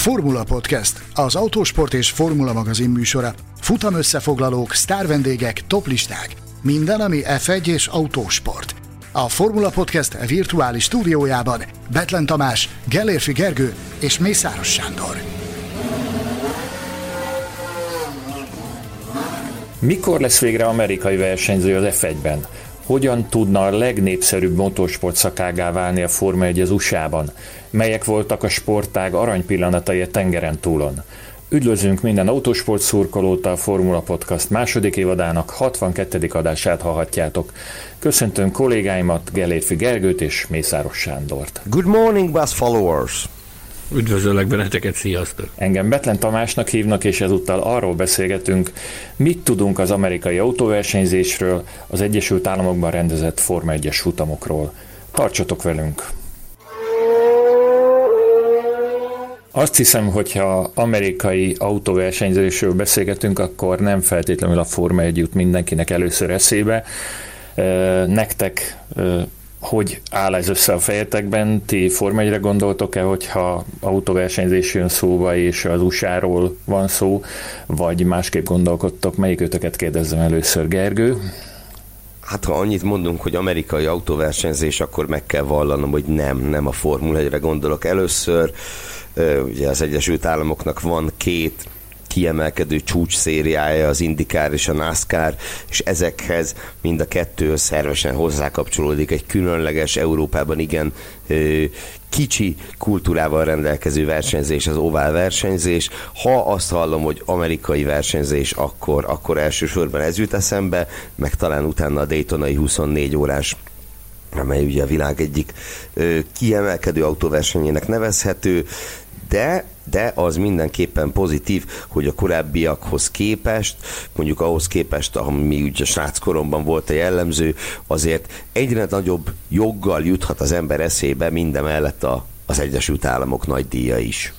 Formula Podcast, az autósport és formula magazin műsora. Futam összefoglalók, sztárvendégek, toplisták. Minden, ami F1 és autósport. A Formula Podcast virtuális stúdiójában Betlen Tamás, Gellérfi Gergő és Mészáros Sándor. Mikor lesz végre amerikai versenyző az F1-ben? Hogyan tudna a legnépszerűbb motorsport szakágá válni a Forma 1 az USA-ban? Melyek voltak a sportág aranypillanatai a tengeren túlon? Üdvözlünk minden autósport szurkolót a Formula Podcast második évadának 62. adását hallhatjátok. Köszöntöm kollégáimat, Gelérfi Gergőt és Mészáros Sándort. Good morning, bus followers! Üdvözöllek benneteket, sziasztok! Engem Betlen Tamásnak hívnak, és ezúttal arról beszélgetünk, mit tudunk az amerikai autóversenyzésről, az Egyesült Államokban rendezett Forma 1-es futamokról. Tartsatok velünk! Azt hiszem, hogyha amerikai autóversenyzésről beszélgetünk, akkor nem feltétlenül a Forma 1 jut mindenkinek először eszébe. Nektek hogy áll ez össze a fejetekben? Ti Forma 1 gondoltok-e, hogyha autóversenyzés jön szóba, és az USA-ról van szó, vagy másképp gondolkodtok? Melyik ötöket kérdezzem először, Gergő? Hát ha annyit mondunk, hogy amerikai autóversenyzés, akkor meg kell vallanom, hogy nem, nem a Formula 1-re gondolok először. Ugye az Egyesült Államoknak van két kiemelkedő csúcs szériája az IndyCar és a NASCAR, és ezekhez mind a kettő szervesen hozzákapcsolódik egy különleges, Európában igen kicsi kultúrával rendelkező versenyzés, az ovál versenyzés. Ha azt hallom, hogy amerikai versenyzés, akkor, akkor elsősorban ez jut eszembe, meg talán utána a Daytonai 24 órás amely ugye a világ egyik ö, kiemelkedő autóversenyének nevezhető, de de az mindenképpen pozitív, hogy a korábbiakhoz képest, mondjuk ahhoz képest, ami ugye sráckoromban volt a jellemző, azért egyre nagyobb joggal juthat az ember eszébe minden mellett a, az Egyesült Államok nagy díja is.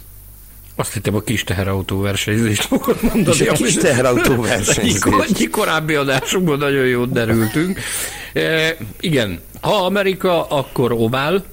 Azt hittem a kis teherautó versenyzést fogod mondani. És a kis teherautó versenyzést. Egy korábbi adásunkban nagyon jót derültünk. E, igen, ha Amerika, akkor ovál.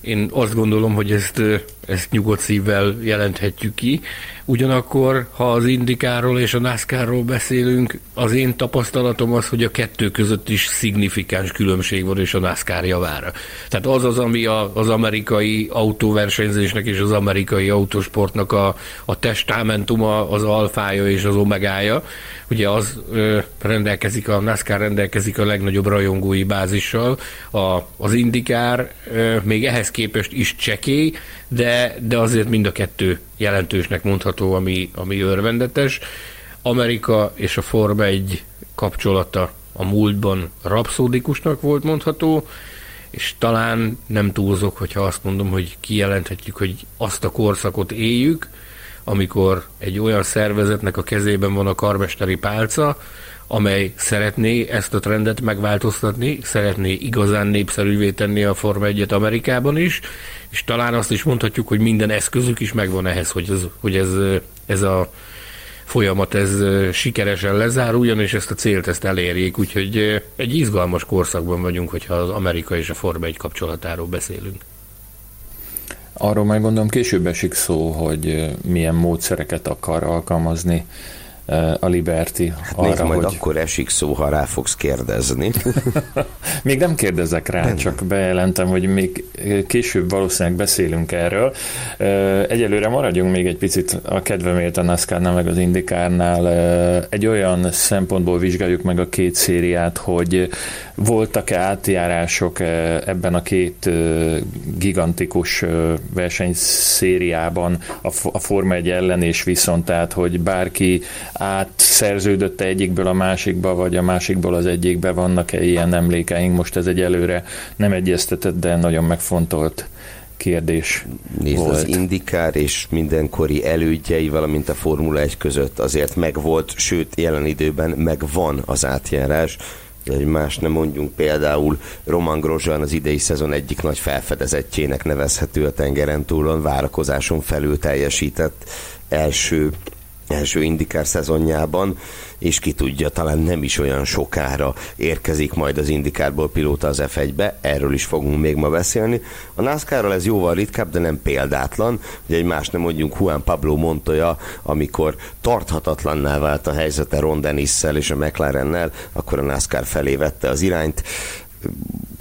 Én azt gondolom, hogy ezt ezt nyugodt szívvel jelenthetjük ki. Ugyanakkor, ha az Indikáról és a NASCAR-ról beszélünk, az én tapasztalatom az, hogy a kettő között is szignifikáns különbség van, és a NASCAR javára. Tehát az az, ami a, az amerikai autóversenyzésnek és az amerikai autósportnak a, a testamentuma, az alfája és az omegája. Ugye az ö, rendelkezik, a NASCAR rendelkezik a legnagyobb rajongói bázissal, a, az Indikár még ehhez képest is csekély, de, de azért mind a kettő jelentősnek mondható, ami, ami örvendetes. Amerika és a Forma egy kapcsolata a múltban rapszódikusnak volt mondható, és talán nem túlzok, hogyha azt mondom, hogy kijelenthetjük, hogy azt a korszakot éljük, amikor egy olyan szervezetnek a kezében van a karmesteri pálca, amely szeretné ezt a trendet megváltoztatni, szeretné igazán népszerűvé tenni a Forma 1 Amerikában is, és talán azt is mondhatjuk, hogy minden eszközük is megvan ehhez, hogy ez, hogy ez, ez a folyamat ez sikeresen lezáruljon, és ezt a célt ezt elérjék, úgyhogy egy izgalmas korszakban vagyunk, hogyha az Amerika és a Forma 1 kapcsolatáról beszélünk. Arról majd gondolom később esik szó, hogy milyen módszereket akar alkalmazni a Liberty hát arra, nézd, majd hogy... akkor esik szó, ha rá fogsz kérdezni. még nem kérdezek rá, nem. csak bejelentem, hogy még később valószínűleg beszélünk erről. Egyelőre maradjunk még egy picit a kedvemért a NASCAR-nál, meg az Indikárnál. Egy olyan szempontból vizsgáljuk meg a két szériát, hogy voltak-e átjárások ebben a két gigantikus versenyszériában a Forma 1 ellen és viszont, tehát hogy bárki átszerződött egyikből a másikba, vagy a másikból az egyikbe, vannak-e ilyen emlékeink? Most ez egy előre nem egyeztetett, de nagyon megfontolt kérdés Nézd, volt. az Indikár és mindenkori elődjei, valamint a Formula 1 között azért megvolt, sőt, jelen időben megvan az átjárás, de hogy más nem mondjunk, például Roman Grosjean az idei szezon egyik nagy felfedezettjének nevezhető a tengeren túlon, várakozáson felül teljesített első első indikár szezonjában, és ki tudja, talán nem is olyan sokára érkezik majd az indikárból pilóta az F1-be, erről is fogunk még ma beszélni. A NASCAR-ral ez jóval ritkább, de nem példátlan, ugye egy más nem mondjunk Juan Pablo Montoya, amikor tarthatatlanná vált a helyzete Ron Dennis-szel és a McLarennel, akkor a NASCAR felé vette az irányt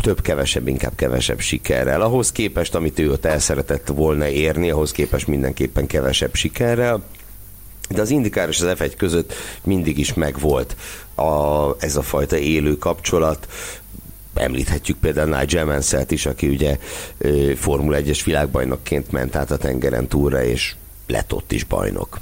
több-kevesebb, inkább kevesebb sikerrel. Ahhoz képest, amit ő ott el szeretett volna érni, ahhoz képest mindenképpen kevesebb sikerrel de az indikár és az F1 között mindig is megvolt a, ez a fajta élő kapcsolat, említhetjük például Nigel Mansell-t is, aki ugye Formula 1-es világbajnokként ment át a tengeren túlra, és lett ott is bajnok.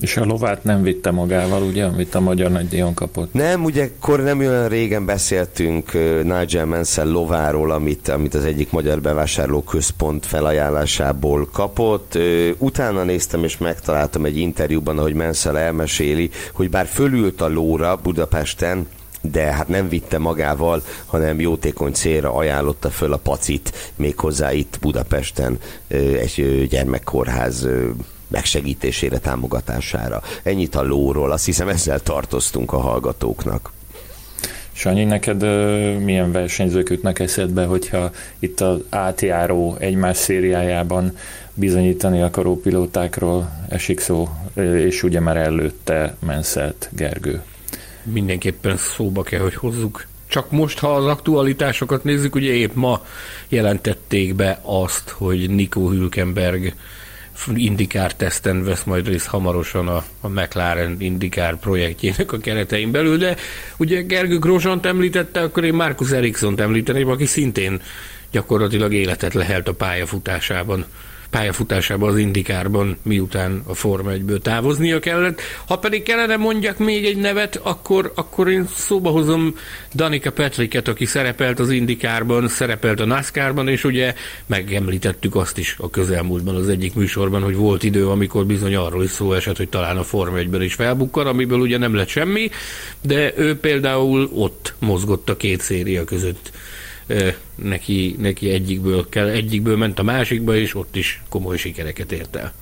És a lovát nem vitte magával, ugye, amit a Magyar Nagydíjon kapott? Nem, ugye akkor nem olyan régen beszéltünk Nigel Mansell lováról, amit, amit az egyik magyar bevásárló központ felajánlásából kapott. Utána néztem és megtaláltam egy interjúban, ahogy Mansell elmeséli, hogy bár fölült a lóra Budapesten, de hát nem vitte magával, hanem jótékony célra ajánlotta föl a pacit, méghozzá itt Budapesten egy gyermekkórház megsegítésére, támogatására. Ennyit a lóról, azt hiszem ezzel tartoztunk a hallgatóknak. Sanyi, neked ö, milyen versenyzők ütnek eszedbe, hogyha itt az átjáró egymás szériájában bizonyítani akaró pilótákról esik szó, és ugye már előtte Menszelt Gergő? Mindenképpen szóba kell, hogy hozzuk. Csak most, ha az aktualitásokat nézzük, ugye épp ma jelentették be azt, hogy Nico Hülkenberg indikár teszten vesz majd részt hamarosan a, a McLaren indikár projektjének a keretein belül, de ugye Gergő Grosant említette, akkor én Marcus Eriksson említeném, aki szintén gyakorlatilag életet lehelt a pályafutásában pályafutásában az Indikárban, miután a Forma 1-ből távoznia kellett. Ha pedig kellene mondjak még egy nevet, akkor, akkor én szóba hozom Danika Petriket, aki szerepelt az Indikárban, szerepelt a NASCAR-ban, és ugye megemlítettük azt is a közelmúltban az egyik műsorban, hogy volt idő, amikor bizony arról is szó esett, hogy talán a Forma 1-ben is felbukkan, amiből ugye nem lett semmi, de ő például ott mozgott a két széria között neki, neki egyikből, kell, egyikből ment a másikba, és ott is komoly sikereket ért el.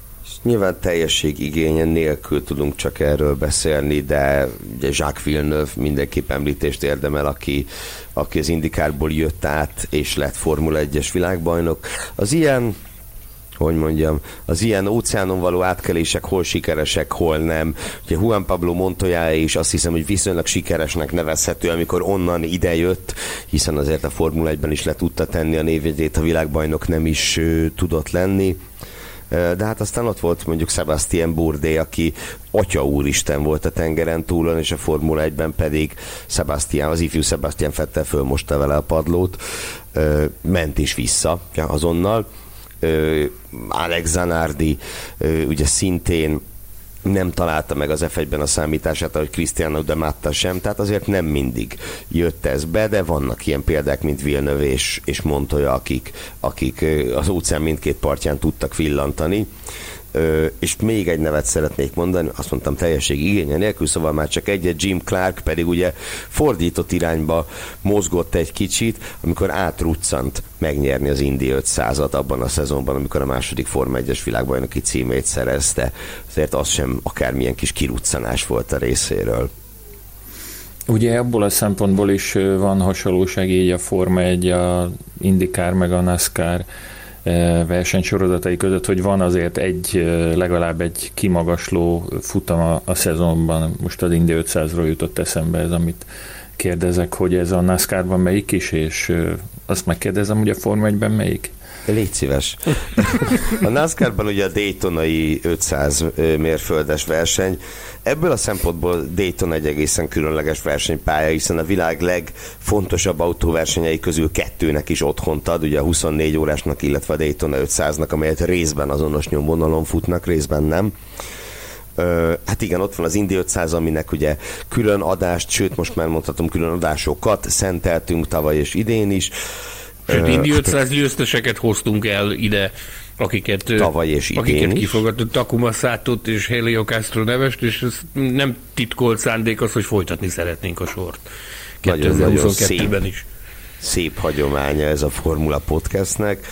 Nyilván teljesség igénye nélkül tudunk csak erről beszélni, de ugye Jacques Villeneuve mindenképp említést érdemel, aki, aki az indikárból jött át, és lett Formula 1-es világbajnok. Az ilyen hogy mondjam, az ilyen óceánon való átkelések hol sikeresek, hol nem. Ugye Juan Pablo Montoya is azt hiszem, hogy viszonylag sikeresnek nevezhető, amikor onnan idejött, hiszen azért a Formula 1-ben is le tudta tenni a névjegyét, a világbajnok nem is uh, tudott lenni. De hát aztán ott volt mondjuk Sebastian Bourdais, aki atya úristen volt a tengeren túlon, és a Formula 1-ben pedig Sebastian, az ifjú Sebastian Fettel fölmosta vele a padlót, ment is vissza azonnal Alex Zanardi ugye szintén nem találta meg az F1-ben a számítását, ahogy Cristiano de Matta sem, tehát azért nem mindig jött ez be, de vannak ilyen példák, mint Villeneuve és, és Montoya, akik, akik az óceán mindkét partján tudtak villantani és még egy nevet szeretnék mondani, azt mondtam teljesség igénye nélkül, szóval már csak egyet, Jim Clark pedig ugye fordított irányba mozgott egy kicsit, amikor átruccant megnyerni az Indi 500-at abban a szezonban, amikor a második Forma 1-es világbajnoki címét szerezte. Azért az sem akármilyen kis kiruccanás volt a részéről. Ugye abból a szempontból is van hasonlóság így a Forma 1, a IndyCar meg a NASCAR versenysorozatai között, hogy van azért egy, legalább egy kimagasló futam a, a szezonban. Most az Indy 500-ról jutott eszembe ez, amit kérdezek, hogy ez a NASCAR-ban melyik is, és azt megkérdezem, hogy a Forma 1-ben melyik? Légy szíves. A NASCAR-ban ugye a Daytonai 500 mérföldes verseny, ebből a szempontból Dayton egy egészen különleges versenypálya, hiszen a világ legfontosabb autóversenyei közül kettőnek is otthont ad, ugye a 24 órásnak, illetve a Daytona 500-nak, amelyet részben azonos nyomvonalon futnak, részben nem. hát igen, ott van az Indi 500, aminek ugye külön adást, sőt most már mondhatom külön adásokat szenteltünk tavaly és idén is. Sőt, Indi 500 győzteseket hoztunk el ide, akiket, Tavaly és akiket kifogadott, Takuma Szátot és Helio Castro nevest, és ez nem titkolt szándék az, hogy folytatni szeretnénk a sort. 2022-ben is. Szép hagyománya ez a Formula Podcastnek.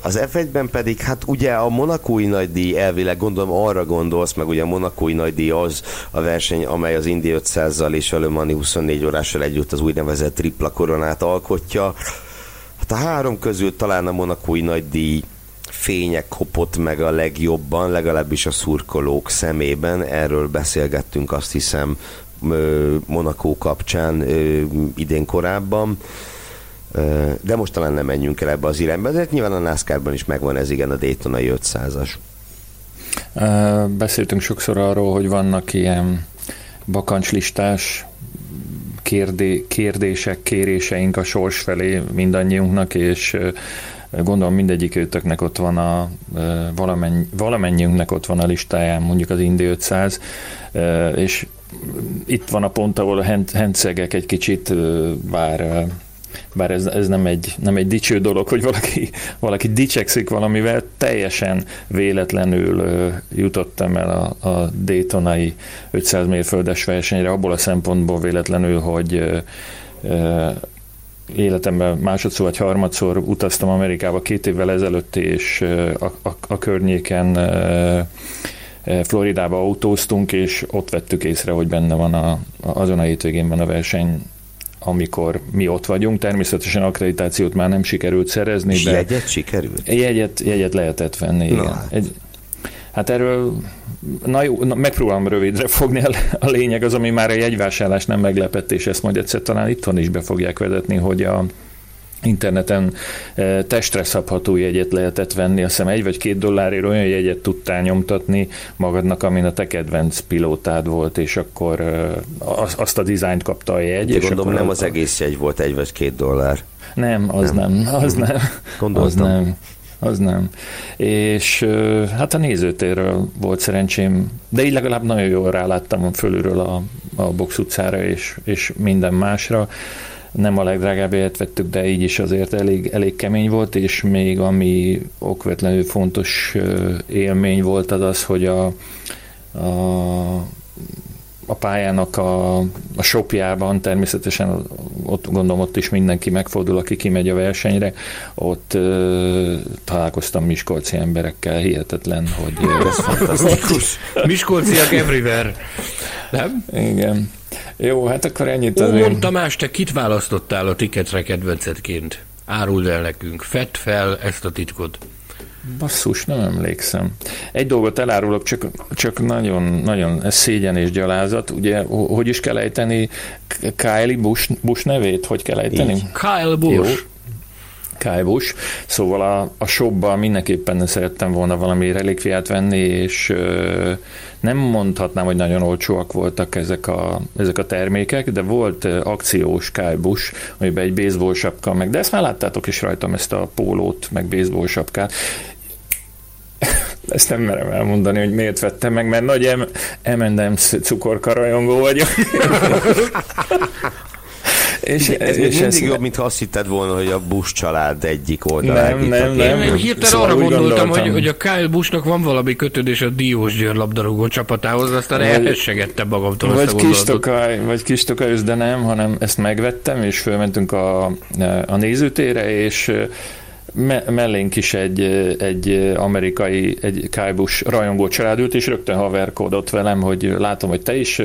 Az F1-ben pedig, hát ugye a monakói nagydíj elvileg gondolom arra gondolsz, meg ugye a monakói nagydíj az a verseny, amely az Indy 500-zal és a Le Mani 24 órással együtt az úgynevezett tripla koronát alkotja. A három közül talán a monakói nagydíj fények kopott meg a legjobban, legalábbis a szurkolók szemében. Erről beszélgettünk azt hiszem Monakó kapcsán idén korábban. De most talán nem menjünk el ebbe az irányba, de hát nyilván a NASCAR-ban is megvan ez igen a Daytona 500-as. Beszéltünk sokszor arról, hogy vannak ilyen bakancslistás kérdé, kérdések, kéréseink a sors felé mindannyiunknak, és gondolom mindegyik őtöknek ott van a, valamennyi, valamennyiünknek ott van a listáján mondjuk az Indi 500, és itt van a pont, ahol a hencegek egy kicsit, bár bár ez, ez nem, egy, nem egy dicső dolog, hogy valaki, valaki dicsekszik valamivel, teljesen véletlenül jutottam el a, a Daytonai 500 mérföldes versenyre, abból a szempontból véletlenül, hogy uh, életemben másodszor vagy harmadszor utaztam Amerikába két évvel ezelőtt, és a, a, a környéken Floridába autóztunk, és ott vettük észre, hogy benne van a, azon a hétvégén van a verseny amikor mi ott vagyunk. Természetesen akkreditációt már nem sikerült szerezni. És de jegyet sikerült? Jegyet, jegyet lehetett venni, igen. Na, hát. Egy, Hát erről, na jó, na megpróbálom rövidre fogni, a, lényeg az, ami már a jegyvásárlás nem meglepett, és ezt majd egyszer talán itthon is be fogják vezetni, hogy a, interneten eh, testre szabható jegyet lehetett venni, azt hiszem egy vagy két dollárért olyan jegyet tudtál nyomtatni magadnak, amin a te kedvenc pilótád volt, és akkor eh, azt a dizájnt kapta a jegy. De és gondolom nem az egész jegy volt egy vagy két dollár. Nem, az nem, nem az nem. Gondoltam. Az nem az nem. És eh, hát a nézőtérről volt szerencsém, de így legalább nagyon jól ráláttam fölülről a, a box utcára és, és minden másra nem a legdrágább élet vettük, de így is azért elég, elég kemény volt, és még ami okvetlenül fontos élmény volt az az, hogy a, a a pályának a, a shopjában, természetesen ott gondolom ott is mindenki megfordul, aki kimegy a versenyre, ott ö, találkoztam miskolci emberekkel, hihetetlen, hogy... Ez fantasztikus. Miskolciak everywhere. Nem? Igen. Jó, hát akkor ennyit Ó, azért. Tamás, te kit választottál a tiketre kedvencedként? Áruld el nekünk, fedd fel ezt a titkot. Basszus, nem emlékszem. Egy dolgot elárulok, csak, csak nagyon, nagyon szégyen és gyalázat. Ugye, hogy is kell ejteni Kylie Bush, Bush nevét? Hogy kell ejteni? Így. Kyle Bush. Jó. Bush. Szóval a, a shopban mindenképpen szerettem volna valami relikviát venni, és ö, nem mondhatnám, hogy nagyon olcsóak voltak ezek a, ezek a termékek, de volt akciós Busch, amiben egy baseball sapka, meg de ezt már láttátok is rajtam, ezt a pólót, meg baseball sapkát, ezt nem merem elmondani, hogy miért vettem meg, mert nagy M&M's cukorkarajongó vagyok. És, ez és mindig ez jobb, mintha azt hitted volna, hogy a Bush család egyik oldalán. Nem, nem, nem. Én hirtelen szóval arra gondoltam, hogy, hogy a Kyle Bushnak van valami kötődés a Diós Győr labdarúgó csapatához, aztán elhessegettem magamtól vagy kis, tokaj, vagy kis tokaj, de nem, hanem ezt megvettem, és fölmentünk a, a nézőtére, és me- mellénk is egy, egy amerikai, egy kájbus rajongó család ült, és rögtön haverkodott velem, hogy látom, hogy te is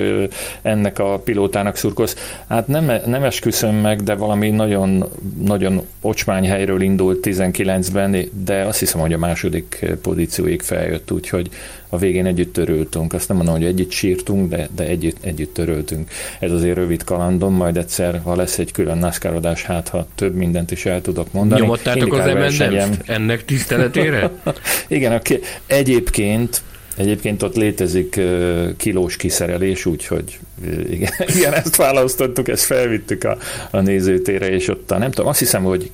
ennek a pilótának szurkolsz. Hát nem, nem esküszöm meg, de valami nagyon, nagyon ocsmány helyről indult 19-ben, de azt hiszem, hogy a második pozícióig feljött, úgyhogy a végén együtt töröltünk. Azt nem mondom, hogy együtt sírtunk, de, de együtt, együtt töröltünk. Ez azért rövid kalandom, majd egyszer, ha lesz egy külön NASCAR hát ha több mindent is el tudok mondani. Nyomottátok az m ennek tiszteletére? Igen, a, egyébként Egyébként ott létezik uh, kilós kiszerelés, úgyhogy uh, igen, igen, ezt választottuk, ezt felvittük a, a nézőtére, és ott a, nem tudom, azt hiszem, hogy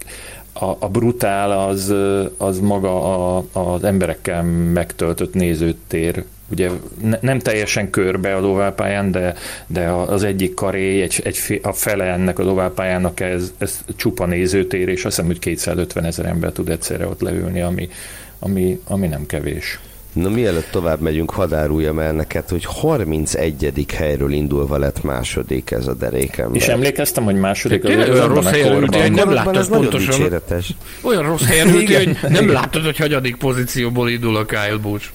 a, a brutál az, az maga a, az emberekkel megtöltött nézőtér. Ugye ne, nem teljesen körbe a loválpályán, de, de az egyik karé, egy, egy, a fele ennek a loválpályának ez, ez csupa nézőtér, és azt hiszem, hogy 250 ezer ember tud egyszerre ott leülni, ami, ami, ami nem kevés. Na mielőtt tovább megyünk, hadd áruljam el neked, hogy 31. helyről indulva lett második ez a derékem. És emlékeztem, hogy második az olyan rossz helyen ült, hogy nem láttad pontosan. Olyan rossz helyen ült, hogy nem láttad, hogy hagyadik pozícióból indul a Kyle Busch.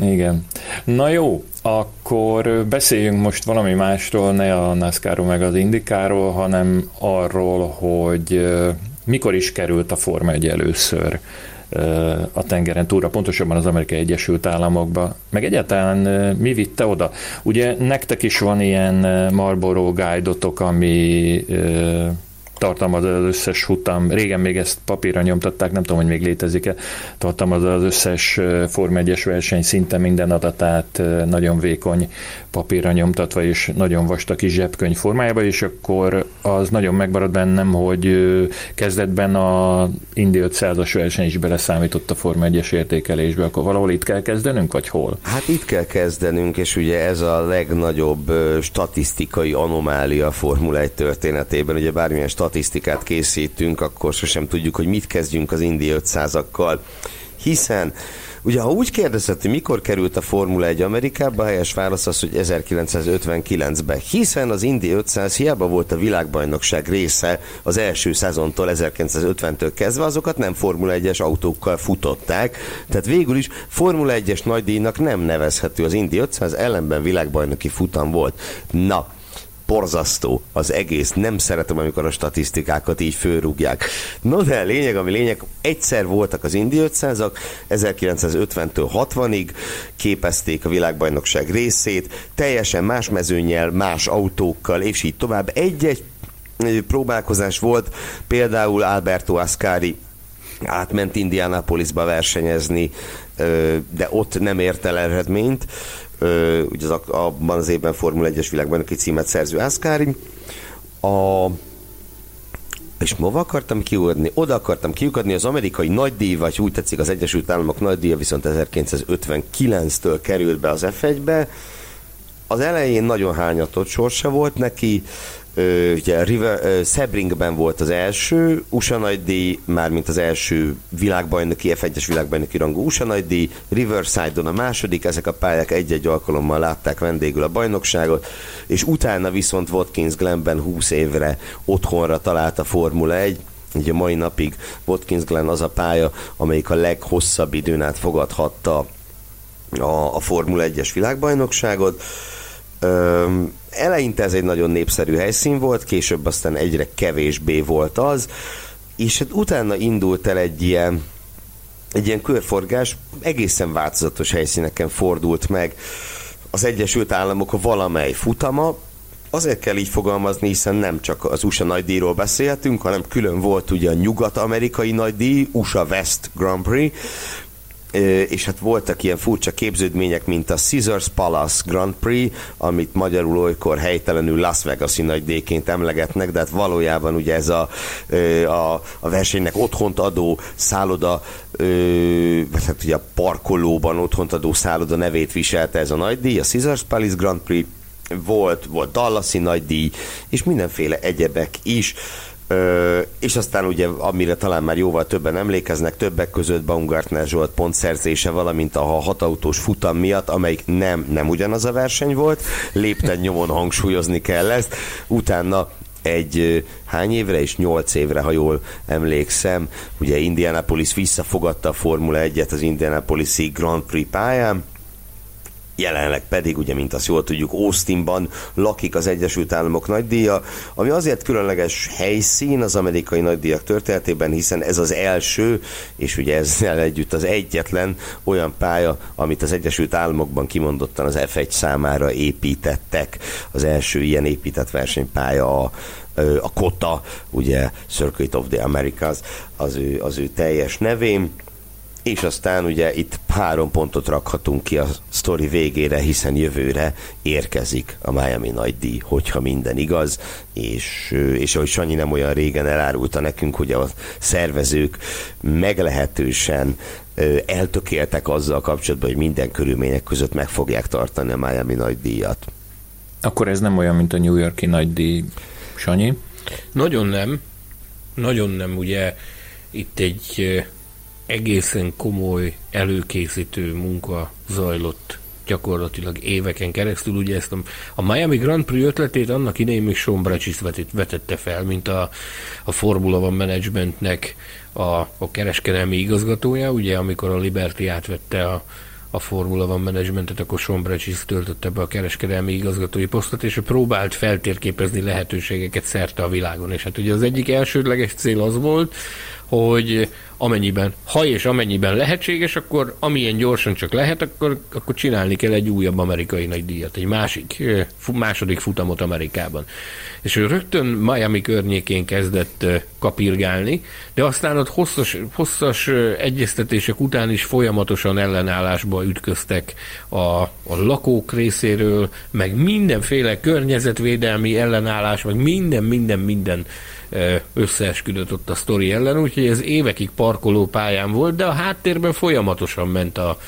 Igen. Na jó, akkor beszéljünk most valami másról, ne a NASCAR-ról meg az Indikáról, hanem arról, hogy mikor is került a Forma 1 először a tengeren túlra, pontosabban az Amerikai Egyesült Államokba, meg egyáltalán mi vitte oda? Ugye nektek is van ilyen Marlboro guide ami tartalmaz az összes futam, régen még ezt papírra nyomtatták, nem tudom, hogy még létezik-e, tartalmaz az összes Form 1 verseny szinte minden adatát nagyon vékony papírra nyomtatva, és nagyon vastag kis zsebkönyv formájában, és akkor az nagyon megmarad bennem, hogy kezdetben a Indi 500-as verseny is beleszámított a Form 1 értékelésbe, akkor valahol itt kell kezdenünk, vagy hol? Hát itt kell kezdenünk, és ugye ez a legnagyobb statisztikai anomália a Formula 1 történetében, ugye bármilyen statisztikát készítünk, akkor sosem tudjuk, hogy mit kezdjünk az Indi 500-akkal, hiszen Ugye, ha úgy kérdezett, hogy mikor került a Formula 1 Amerikába, a helyes válasz az, hogy 1959-ben, hiszen az Indy 500 hiába volt a világbajnokság része az első szezontól, 1950-től kezdve, azokat nem Formula 1-es autókkal futották, tehát végül is Formula 1-es nagydíjnak nem nevezhető az Indy 500, ellenben világbajnoki futam volt. Na, borzasztó az egész. Nem szeretem, amikor a statisztikákat így fölrúgják. No de lényeg, ami lényeg, egyszer voltak az Indi 500-ak, 1950-től 60-ig képezték a világbajnokság részét, teljesen más mezőnyel, más autókkal, és így tovább. Egy-egy próbálkozás volt, például Alberto Ascari átment Indianapolisba versenyezni, de ott nem ért el eredményt ugye az, abban az évben Formula 1-es világbajnoki címet szerző Ascari. A és mova akartam kiugadni? Oda akartam kiugadni, az amerikai nagydíj, vagy úgy tetszik az Egyesült Államok nagydíja viszont 1959-től került be az F1-be. Az elején nagyon hányatott sorsa volt neki, ugye River, Sebringben volt az első USA nagydíj, mármint az első világbajnoki, F1-es világbajnoki rangú USA nagydíj, Riverside-on a második, ezek a pályák egy-egy alkalommal látták vendégül a bajnokságot, és utána viszont Watkins Glenben 20 évre otthonra talált a Formula 1, Ugye mai napig Watkins Glen az a pálya, amelyik a leghosszabb időn át fogadhatta a, a Formula 1-es világbajnokságot. Öm, eleinte ez egy nagyon népszerű helyszín volt, később aztán egyre kevésbé volt az, és hát utána indult el egy ilyen egy ilyen körforgás, egészen változatos helyszíneken fordult meg. Az Egyesült Államok valamely futama, azért kell így fogalmazni, hiszen nem csak az USA nagydíjról beszélhetünk, hanem külön volt ugye a nyugat-amerikai nagydíj, USA West Grand Prix, és hát voltak ilyen furcsa képződmények, mint a Caesars Palace Grand Prix, amit magyarul olykor helytelenül Las Vegas-i nagydéként emlegetnek, de hát valójában ugye ez a, a, a versenynek otthont adó szálloda, hát ugye a parkolóban otthont adó szálloda nevét viselte ez a nagydíj, a Caesars Palace Grand Prix, volt, volt Dallasi nagydíj, és mindenféle egyebek is. Ö, és aztán ugye, amire talán már jóval többen emlékeznek, többek között Baumgartner Zsolt pontszerzése, valamint a hatautós futam miatt, amelyik nem, nem ugyanaz a verseny volt, lépten nyomon hangsúlyozni kell ezt, utána egy hány évre? És nyolc évre, ha jól emlékszem, ugye Indianapolis visszafogadta a Formula 1-et az Indianapolis Grand Prix pályán, jelenleg pedig, ugye, mint azt jól tudjuk, Austinban lakik az Egyesült Államok nagydíja, ami azért különleges helyszín az amerikai nagydíjak történetében, hiszen ez az első, és ugye ezzel együtt az egyetlen olyan pálya, amit az Egyesült Államokban kimondottan az F1 számára építettek. Az első ilyen épített versenypálya a a KOTA, ugye Circuit of the Americas, az ő, az ő teljes nevén és aztán ugye itt három pontot rakhatunk ki a sztori végére, hiszen jövőre érkezik a Miami nagy díj, hogyha minden igaz, és, és ahogy Sanyi nem olyan régen elárulta nekünk, hogy a szervezők meglehetősen eltökéltek azzal kapcsolatban, hogy minden körülmények között meg fogják tartani a Miami nagy díjat. Akkor ez nem olyan, mint a New Yorki nagy díj, Sanyi? Nagyon nem. Nagyon nem, ugye itt egy egészen komoly előkészítő munka zajlott gyakorlatilag éveken keresztül. Ugye ezt a, a Miami Grand Prix ötletét annak idején még Sean Brecsis vetette fel, mint a, a Formula One Managementnek a, a kereskedelmi igazgatója, ugye amikor a Liberty átvette a, a Formula One Managementet, akkor Sean Brecsis töltötte be a kereskedelmi igazgatói posztot, és próbált feltérképezni lehetőségeket szerte a világon. És hát ugye az egyik elsődleges cél az volt, hogy amennyiben, ha és amennyiben lehetséges, akkor amilyen gyorsan csak lehet, akkor, akkor csinálni kell egy újabb amerikai nagy díjat, egy másik, második futamot Amerikában. És ő rögtön Miami környékén kezdett kapirgálni, de aztán ott hosszas, hosszas egyeztetések után is folyamatosan ellenállásba ütköztek a, a lakók részéről, meg mindenféle környezetvédelmi ellenállás, meg minden, minden, minden összeesküdött ott a sztori ellen, úgyhogy ez évekig parkoló pályán volt, de a háttérben folyamatosan ment a,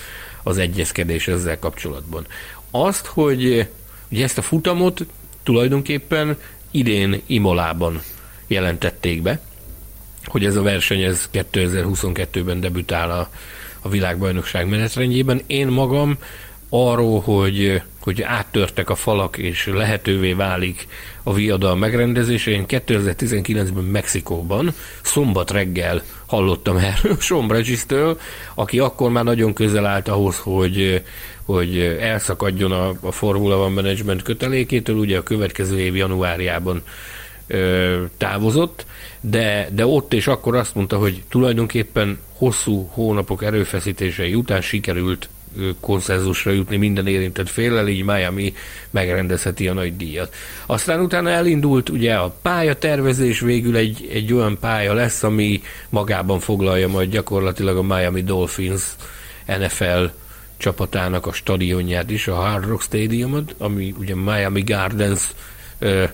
az egyezkedés ezzel kapcsolatban. Azt, hogy ugye ezt a futamot tulajdonképpen idén Imolában jelentették be, hogy ez a verseny ez 2022-ben debütál a, a világbajnokság menetrendjében. Én magam arról, hogy, hogy áttörtek a falak, és lehetővé válik a viadal megrendezése. Én 2019-ben Mexikóban, szombat reggel hallottam erről Bridges-től, aki akkor már nagyon közel állt ahhoz, hogy, hogy elszakadjon a, a Formula One Management kötelékétől, ugye a következő év januárjában ö, távozott, de, de ott és akkor azt mondta, hogy tulajdonképpen hosszú hónapok erőfeszítései után sikerült konszenzusra jutni minden érintett féllel, így Miami megrendezheti a nagy díjat. Aztán utána elindult ugye a pályatervezés, végül egy, egy olyan pálya lesz, ami magában foglalja majd gyakorlatilag a Miami Dolphins NFL csapatának a stadionját is, a Hard Rock Stadiumot, ami ugye Miami Gardens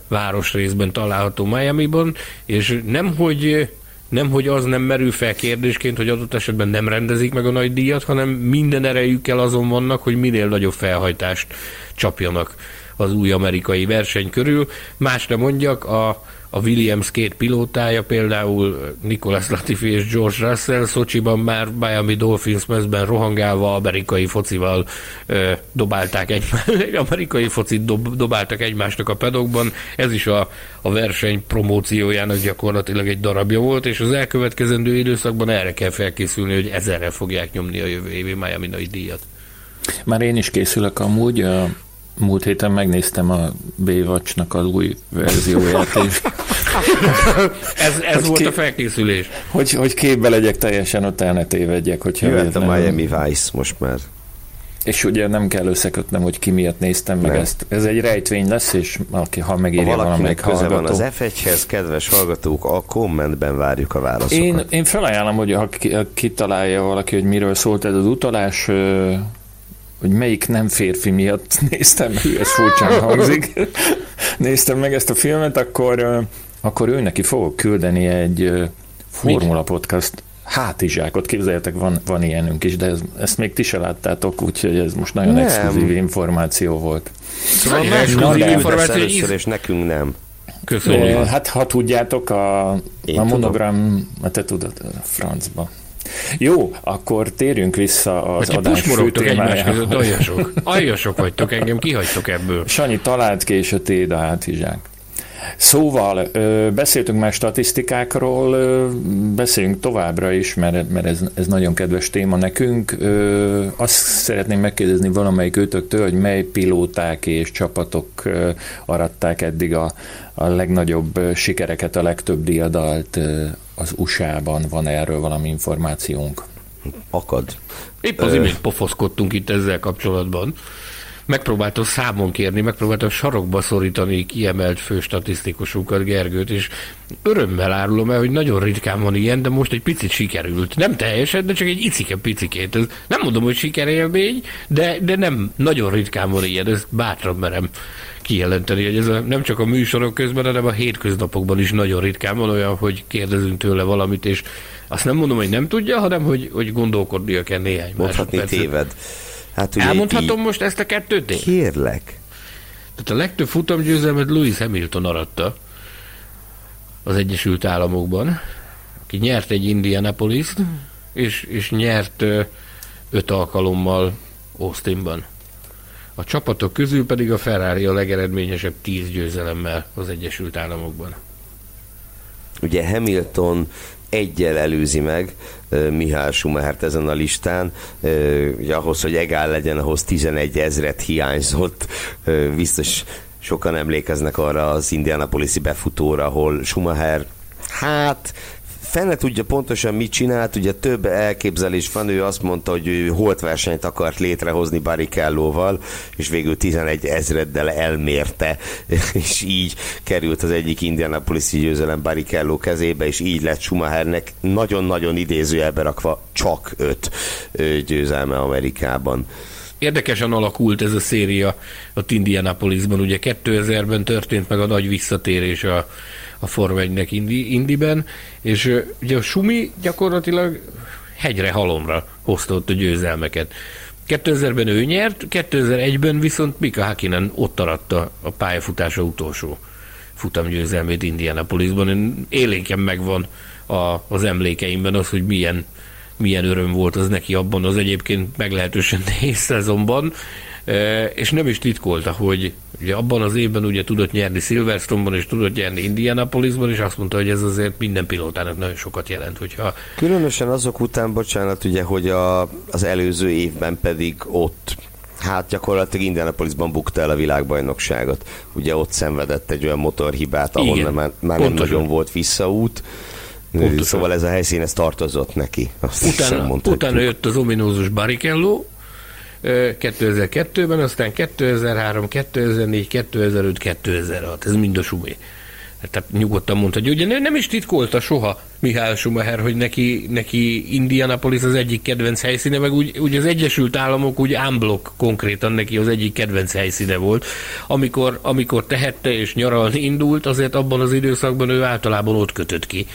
városrészben található Miami-ban, és nem, hogy nem, hogy az nem merül fel kérdésként, hogy adott esetben nem rendezik meg a nagy díjat, hanem minden erejükkel azon vannak, hogy minél nagyobb felhajtást csapjanak az új amerikai verseny körül. Más nem mondjak, a, a Williams két pilótája, például Nicholas Latifi és George Russell Szocsiban már Miami Dolphins mezben rohangálva amerikai focival ö, dobálták egymást, amerikai focit dob, dobáltak egymásnak a pedokban. Ez is a, a verseny promóciójának gyakorlatilag egy darabja volt, és az elkövetkezendő időszakban erre kell felkészülni, hogy ezerre fogják nyomni a jövő évi Miami nagy díjat. Már én is készülök amúgy, a múlt héten megnéztem a Baywatch-nak az új verzióját, és ez, ez volt ki, a felkészülés. Hogy, hogy képbe legyek teljesen, ott el ne tévedjek. Hogyha Jöhet a Miami Vice most már. És ugye nem kell összekötnem, hogy ki miatt néztem meg nem. ezt. Ez egy rejtvény lesz, és aki, ha megírja ha valamelyik köze hallgató. van az F1-hez, kedves hallgatók, a kommentben várjuk a válaszokat. Én, én felajánlom, hogy ha kitalálja valaki, hogy miről szólt ez az utalás, hogy melyik nem férfi miatt néztem, ez furcsán hangzik, néztem meg ezt a filmet, akkor, akkor ő neki fogok küldeni egy Formula Mit? Podcast hátizsákot, képzeljetek, van, van ilyenünk is, de ez, ezt még ti se láttátok, úgyhogy ez most nagyon nem. exkluzív információ volt. Szóval más exkluzív információ, először, és nekünk nem. Köszönjük. Hát ha tudjátok, a, a monogram, te tudod, a francba. Jó, akkor térjünk vissza az hát adás fő témájához. Aljasok. aljasok vagytok, engem kihagytok ebből. Sanyi, talált ki, és a téd a hátizsák. Szóval beszéltünk már statisztikákról, beszéljünk továbbra is, mert, mert ez, ez nagyon kedves téma nekünk. Azt szeretném megkérdezni valamelyik őtöktől, hogy mely pilóták és csapatok aratták eddig a, a legnagyobb sikereket, a legtöbb diadalt az USA-ban. Van erről valami információnk? Akad. Épp az imént pofoszkodtunk itt ezzel kapcsolatban megpróbáltam számon kérni, megpróbáltam sarokba szorítani kiemelt főstatisztikusunkat, Gergőt, és örömmel árulom el, hogy nagyon ritkán van ilyen, de most egy picit sikerült. Nem teljesen, de csak egy icike picikét. Ez nem mondom, hogy sikerélmény, de, de nem, nagyon ritkán van ilyen, ezt bátran merem kijelenteni, hogy ez a, nem csak a műsorok közben, hanem a hétköznapokban is nagyon ritkán van olyan, hogy kérdezünk tőle valamit, és azt nem mondom, hogy nem tudja, hanem hogy, hogy gondolkodnia kell néhány Mondhatni téved. Hát ugye Elmondhatom így... most ezt a kettőt én? Kérlek. Tehát a legtöbb futamgyőzelmet Lewis Hamilton aratta az Egyesült Államokban, aki nyert egy Indianapolis és, és nyert öt alkalommal Austinban. A csapatok közül pedig a Ferrari a legeredményesebb tíz győzelemmel az Egyesült Államokban. Ugye Hamilton egyel előzi meg Mihály Schumachert ezen a listán. Ugye ahhoz, hogy egál legyen, ahhoz 11 ezret hiányzott. Biztos sokan emlékeznek arra az Indianapolis-i befutóra, ahol Schumacher hát fene tudja pontosan mit csinált, ugye több elképzelés van, ő azt mondta, hogy ő holtversenyt akart létrehozni Barricellóval, és végül 11 ezreddel elmérte, és így került az egyik indianapolis győzelem Barrichello kezébe, és így lett Schumachernek nagyon-nagyon idézőjelbe rakva csak öt győzelme Amerikában. Érdekesen alakult ez a széria a Indianapolisban. Ugye 2000-ben történt meg a nagy visszatérés a, a Forma 1-nek Indi, Indiben, és ugye a Sumi gyakorlatilag hegyre halomra hozta ott a győzelmeket. 2000-ben ő nyert, 2001-ben viszont Mika Hakinen ott aratta a pályafutása utolsó futamgyőzelmét Indianapolisban. Én élénken megvan a, az emlékeimben az, hogy milyen milyen öröm volt az neki abban az egyébként meglehetősen nehéz szezonban, és nem is titkolta, hogy ugye abban az évben ugye tudott nyerni Silverstone-ban, és tudott nyerni Indianapolisban, és azt mondta, hogy ez azért minden pilótának nagyon sokat jelent, hogyha... Különösen azok után, bocsánat, ugye, hogy a, az előző évben pedig ott hát gyakorlatilag Indianapolisban bukta el a világbajnokságot. Ugye ott szenvedett egy olyan motorhibát, ahol Igen, már, már nem nagyon volt visszaút. Pontosan. Szóval ez a helyszín, ez tartozott neki. Azt utána, utána jött az ominózus Barrichello, 2002-ben, aztán 2003, 2004, 2005, 2006. Ez mind a sumé. Tehát nyugodtan mondta, hogy ugye nem is titkolta soha Mihály Schumacher, hogy neki, neki Indianapolis az egyik kedvenc helyszíne, meg úgy, úgy az Egyesült Államok úgy ámblok konkrétan neki az egyik kedvenc helyszíne volt. Amikor, amikor tehette és nyaralni indult, azért abban az időszakban ő általában ott kötött ki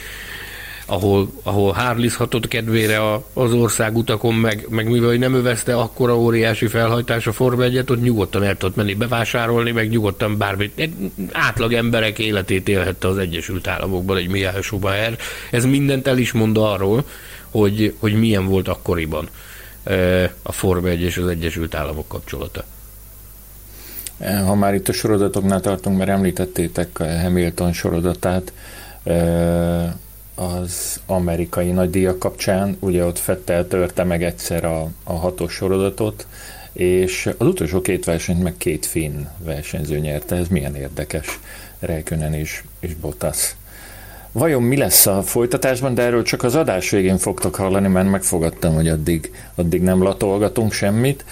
ahol, ahol hárlizhatott kedvére a, az ország utakon, meg, meg mivel nem övezte akkora óriási felhajtás a Forma 1 ott nyugodtan el tudott menni bevásárolni, meg nyugodtan bármit. Átlag emberek életét élhette az Egyesült Államokban egy Mihály Schumacher. Ez mindent el is mond arról, hogy, hogy milyen volt akkoriban a Forma 1 és az Egyesült Államok kapcsolata. Ha már itt a sorozatoknál tartunk, mert említettétek Hamilton sorozatát, az amerikai nagydíjak kapcsán, ugye ott Fettel törte meg egyszer a, a hatos sorozatot, és az utolsó két versenyt meg két finn versenyző nyerte, ez milyen érdekes, Räikkönen és, és Bottas. Vajon mi lesz a folytatásban, de erről csak az adás végén fogtok hallani, mert megfogadtam, hogy addig, addig nem latolgatunk semmit.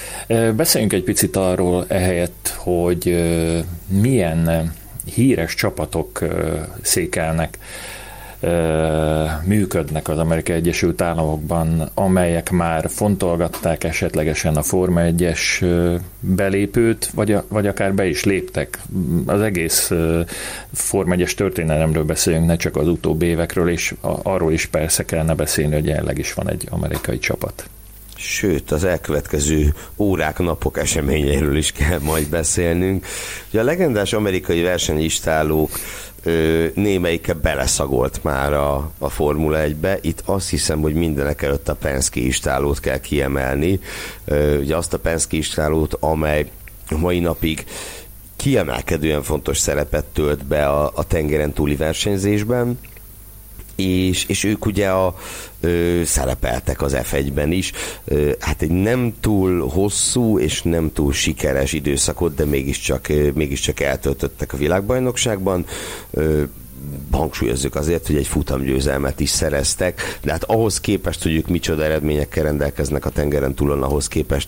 Beszéljünk egy picit arról ehelyett, hogy milyen híres csapatok székelnek működnek az Amerikai Egyesült Államokban, amelyek már fontolgatták esetlegesen a Forma 1-es belépőt, vagy, vagy akár be is léptek. Az egész Forma 1-es történelemről beszélünk, ne csak az utóbbi évekről, és arról is persze kellene beszélni, hogy jelenleg is van egy amerikai csapat. Sőt, az elkövetkező órák, napok eseményeiről is kell majd beszélnünk. Ugye a legendás amerikai versenyistálók némelyike beleszagolt már a, a Formula 1-be. Itt azt hiszem, hogy mindenek előtt a Penske istálót kell kiemelni. Ugye azt a Penske istálót, amely mai napig kiemelkedően fontos szerepet tölt be a, a tengeren túli versenyzésben és, és ők ugye a, ö, szerepeltek az F1-ben is. Ö, hát egy nem túl hosszú és nem túl sikeres időszakot, de mégiscsak, ö, mégiscsak eltöltöttek a világbajnokságban. Ö, hangsúlyozzuk azért, hogy egy futamgyőzelmet is szereztek, de hát ahhoz képest, hogy ők micsoda eredményekkel rendelkeznek a tengeren túlon, ahhoz képest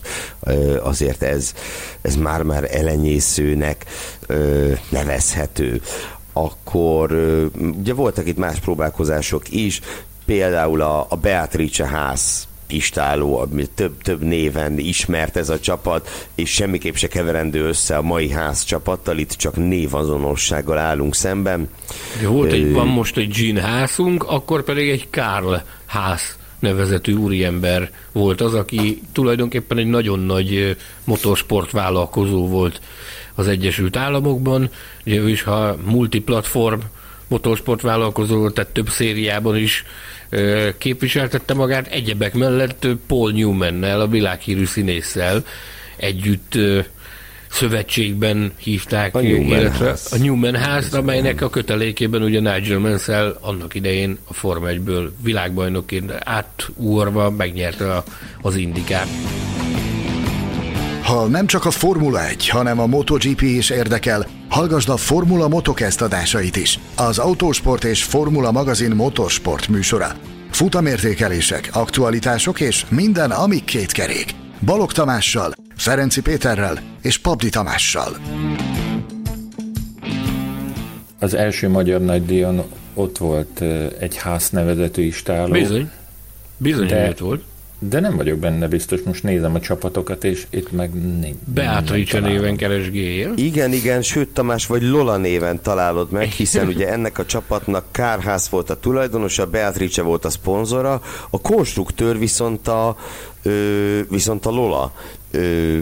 azért ez, ez már-már elenyészőnek nevezhető akkor ugye voltak itt más próbálkozások is, például a, a Beatrice ház istáló, ami több, több néven ismert ez a csapat, és semmiképp se keverendő össze a mai ház csapattal, itt csak névazonossággal állunk szemben. De volt egy, van most egy Jean házunk, akkor pedig egy Karl ház nevezetű úriember volt az, aki tulajdonképpen egy nagyon nagy motorsport vállalkozó volt az Egyesült Államokban. Ugye ő is, ha multiplatform motorsport vállalkozó, tehát több szériában is képviseltette magát, egyebek mellett Paul Newman-nel, a világhírű színésszel együtt szövetségben hívták a Newman illetve ház. a Newman ház, amelynek a kötelékében ugye Nigel Mansell annak idején a Forma 1-ből világbajnokként átúrva megnyerte a, az indikát. Ha nem csak a Formula 1, hanem a MotoGP is érdekel, hallgasd a Formula Motocast adásait is. Az Autósport és Formula magazin motorsport műsora. Futamértékelések, aktualitások és minden, ami két kerék. Balog Tamással, Ferenci Péterrel és Pabdi Tamással. Az első magyar nagydíjon ott volt ö, egy ház nevezetű istáló. Bizony. Bizony, De- volt. De nem vagyok benne biztos, most nézem a csapatokat, és itt meg nincs. Beatrice néven keresgél. Igen, igen, sőt Tamás, vagy Lola néven találod meg, hiszen ugye ennek a csapatnak Kárház volt a tulajdonosa, Beatrice volt a szponzora, a konstruktőr viszont a, ö, viszont a Lola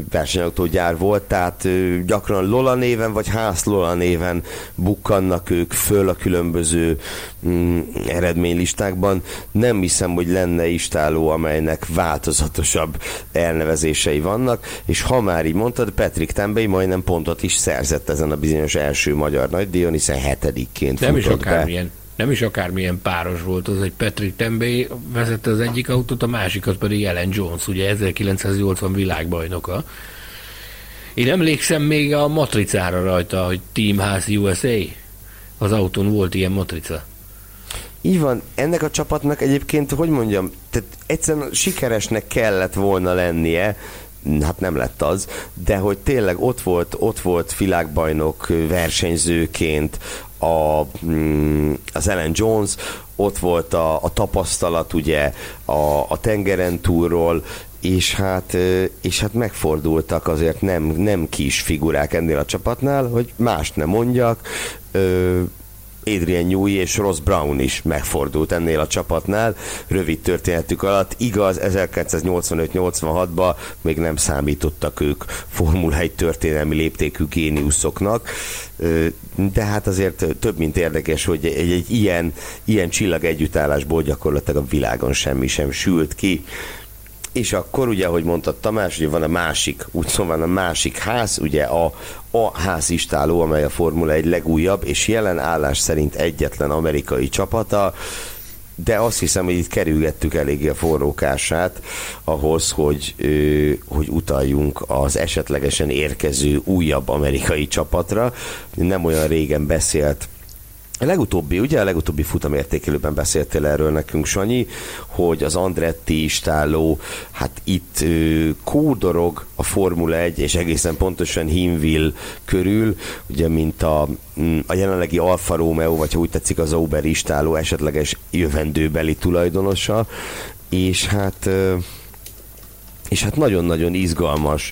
versenyautógyár volt, tehát gyakran Lola néven vagy Ház Lola néven bukkannak ők föl a különböző mm, eredménylistákban. Nem hiszem, hogy lenne istáló, amelynek változatosabb elnevezései vannak, és ha már így mondtad, Patrick Tambay majdnem pontot is szerzett ezen a bizonyos első magyar nagydíjon, hiszen hetedikként Nem is akármilyen. Nem is akármilyen páros volt, az egy Patrick Tambay vezette az egyik autót, a másikat pedig Ellen Jones, ugye 1980 világbajnoka. Én emlékszem még a matricára rajta, hogy Team House USA. Az autón volt ilyen matrica. Így van, ennek a csapatnak egyébként, hogy mondjam, tehát egyszerűen sikeresnek kellett volna lennie, hát nem lett az, de hogy tényleg ott volt, ott volt világbajnok versenyzőként a, mm, az Ellen Jones, ott volt a, a tapasztalat ugye a, a tengeren túlról, és hát, és hát megfordultak azért nem, nem kis figurák ennél a csapatnál, hogy mást nem mondjak, Adrian Newey és Ross Brown is megfordult ennél a csapatnál rövid történetük alatt. Igaz, 1985-86-ban még nem számítottak ők Formula 1 történelmi léptékű géniuszoknak, de hát azért több mint érdekes, hogy egy, egy ilyen, ilyen csillag együttállásból gyakorlatilag a világon semmi sem sült ki. És akkor ugye, ahogy mondta Tamás, ugye van a másik, úgy szóval a másik ház, ugye a, a házistáló, amely a Formula 1 legújabb, és jelen állás szerint egyetlen amerikai csapata, de azt hiszem, hogy itt kerülgettük eléggé a forrókását ahhoz, hogy, hogy utaljunk az esetlegesen érkező újabb amerikai csapatra. Nem olyan régen beszélt a legutóbbi, ugye a legutóbbi futamértékelőben beszéltél erről nekünk, Sanyi, hogy az Andretti istáló, hát itt kódorog a Formula 1, és egészen pontosan Hinville körül, ugye mint a, mm, a jelenlegi Alfa Romeo, vagy ha úgy tetszik az Uber istáló esetleges jövendőbeli tulajdonosa, és hát ö, és hát nagyon-nagyon izgalmas,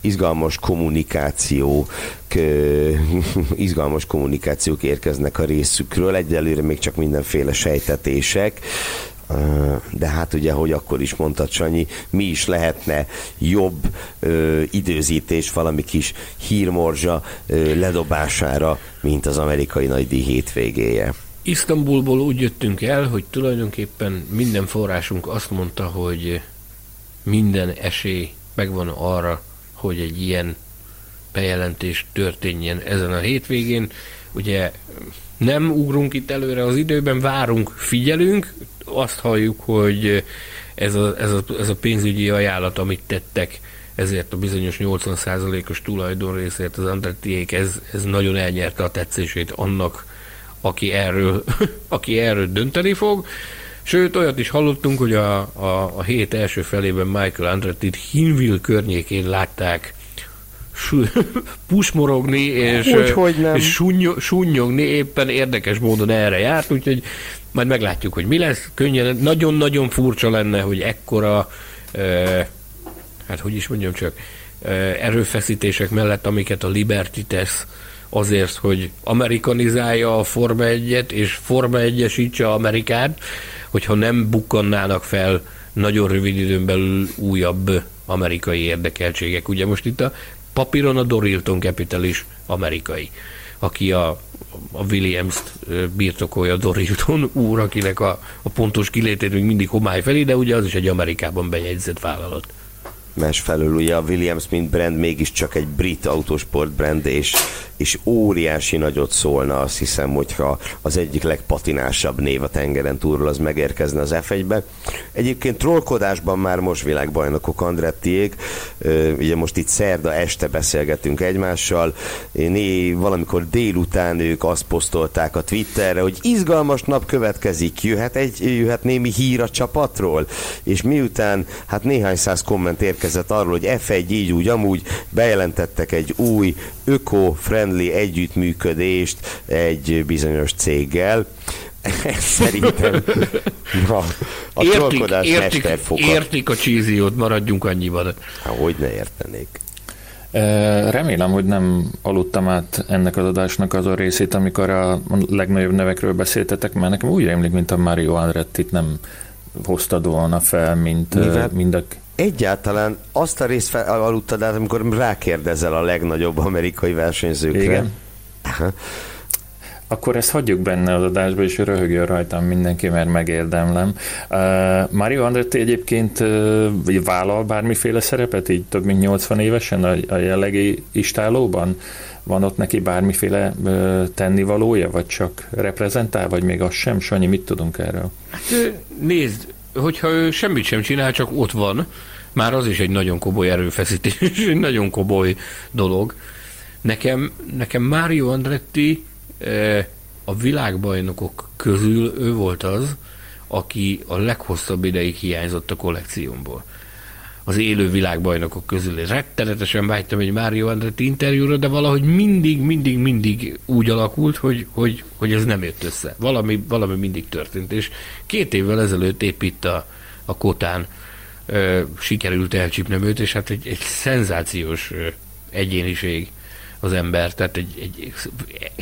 izgalmas kommunikáció, izgalmas kommunikációk érkeznek a részükről. Egyelőre még csak mindenféle sejtetések, de hát ugye, hogy akkor is mondtad, Sanyi, mi is lehetne jobb ö, időzítés valami kis hírmorzsa ö, ledobására, mint az amerikai nagydíj hétvégéje. Isztambulból úgy jöttünk el, hogy tulajdonképpen minden forrásunk azt mondta, hogy minden esély megvan arra, hogy egy ilyen bejelentés történjen ezen a hétvégén. Ugye nem ugrunk itt előre az időben, várunk, figyelünk, azt halljuk, hogy ez a, ez a, ez a pénzügyi ajánlat, amit tettek, ezért a bizonyos 80%-os tulajdonrészért az Andrettiék, ez, ez nagyon elnyerte a tetszését annak, aki erről, aki erről dönteni fog. Sőt, olyat is hallottunk, hogy a, a, a hét első felében Michael Andrettit Hinville környékén látták pusmorogni és, hogy nem. és sunny- sunnyogni, éppen érdekes módon erre járt, úgyhogy majd meglátjuk, hogy mi lesz. Könnyen, nagyon-nagyon furcsa lenne, hogy ekkora, eh, hát hogy is mondjam csak, eh, erőfeszítések mellett, amiket a Liberty tesz, azért, hogy amerikanizálja a Forma 1-et, és Forma 1-esítse Amerikát, hogyha nem bukkannának fel nagyon rövid időn belül újabb amerikai érdekeltségek. Ugye most itt a papíron a Dorilton Capital is amerikai. aki a, a Williams-t birtokolja Dorilton úr, akinek a, a pontos kilétét még mindig homály felé, de ugye az is egy Amerikában bejegyzett vállalat felől. Ugye a Williams, mint brand mégiscsak egy brit autósport brand, és, és óriási nagyot szólna, azt hiszem, hogyha az egyik legpatinásabb név a tengeren túlról az megérkezne az F1-be. Egyébként trollkodásban már most világbajnokok Andrettiék, ugye most itt szerda este beszélgetünk egymással, né, valamikor délután ők azt posztolták a Twitterre, hogy izgalmas nap következik, jöhet, egy, jöhet némi hír a csapatról, és miután hát néhány száz komment érkezik érkezett arról, hogy F1 így úgy amúgy bejelentettek egy új öko-friendly együttműködést egy bizonyos céggel. Szerintem a, a értik, értik, értik a csíziót, maradjunk annyiban. Hát, hogy ne értenék. Remélem, hogy nem aludtam át ennek az adásnak az a részét, amikor a legnagyobb nevekről beszéltetek, mert nekem úgy rémlik, mint a Mario Andretti nem hoztad volna fel, mint, Mivel? mind a egyáltalán azt a részt aludtad át, amikor rákérdezel a legnagyobb amerikai versenyzőkre. Igen. Akkor ezt hagyjuk benne az adásba, és röhögjön rajtam mindenki, mert megérdemlem. Uh, Mario Andretti egyébként uh, vállal bármiféle szerepet, így több mint 80 évesen a, a jellegi istálóban? Van ott neki bármiféle uh, tennivalója, vagy csak reprezentál, vagy még az sem? Sanyi, mit tudunk erről? Hát nézd, hogyha ő semmit sem csinál, csak ott van, már az is egy nagyon komoly erőfeszítés, egy nagyon komoly dolog. Nekem, nekem Mário Andretti eh, a világbajnokok közül ő volt az, aki a leghosszabb ideig hiányzott a kollekciómból az élő világbajnokok közül. Rettenetesen vágytam egy Mário Andretti interjúra, de valahogy mindig, mindig, mindig úgy alakult, hogy, hogy, hogy ez nem jött össze. Valami, valami mindig történt, és két évvel ezelőtt épp a, a Kotán ö, sikerült elcsípnem őt, és hát egy, egy szenzációs ö, egyéniség az ember, tehát egy, egy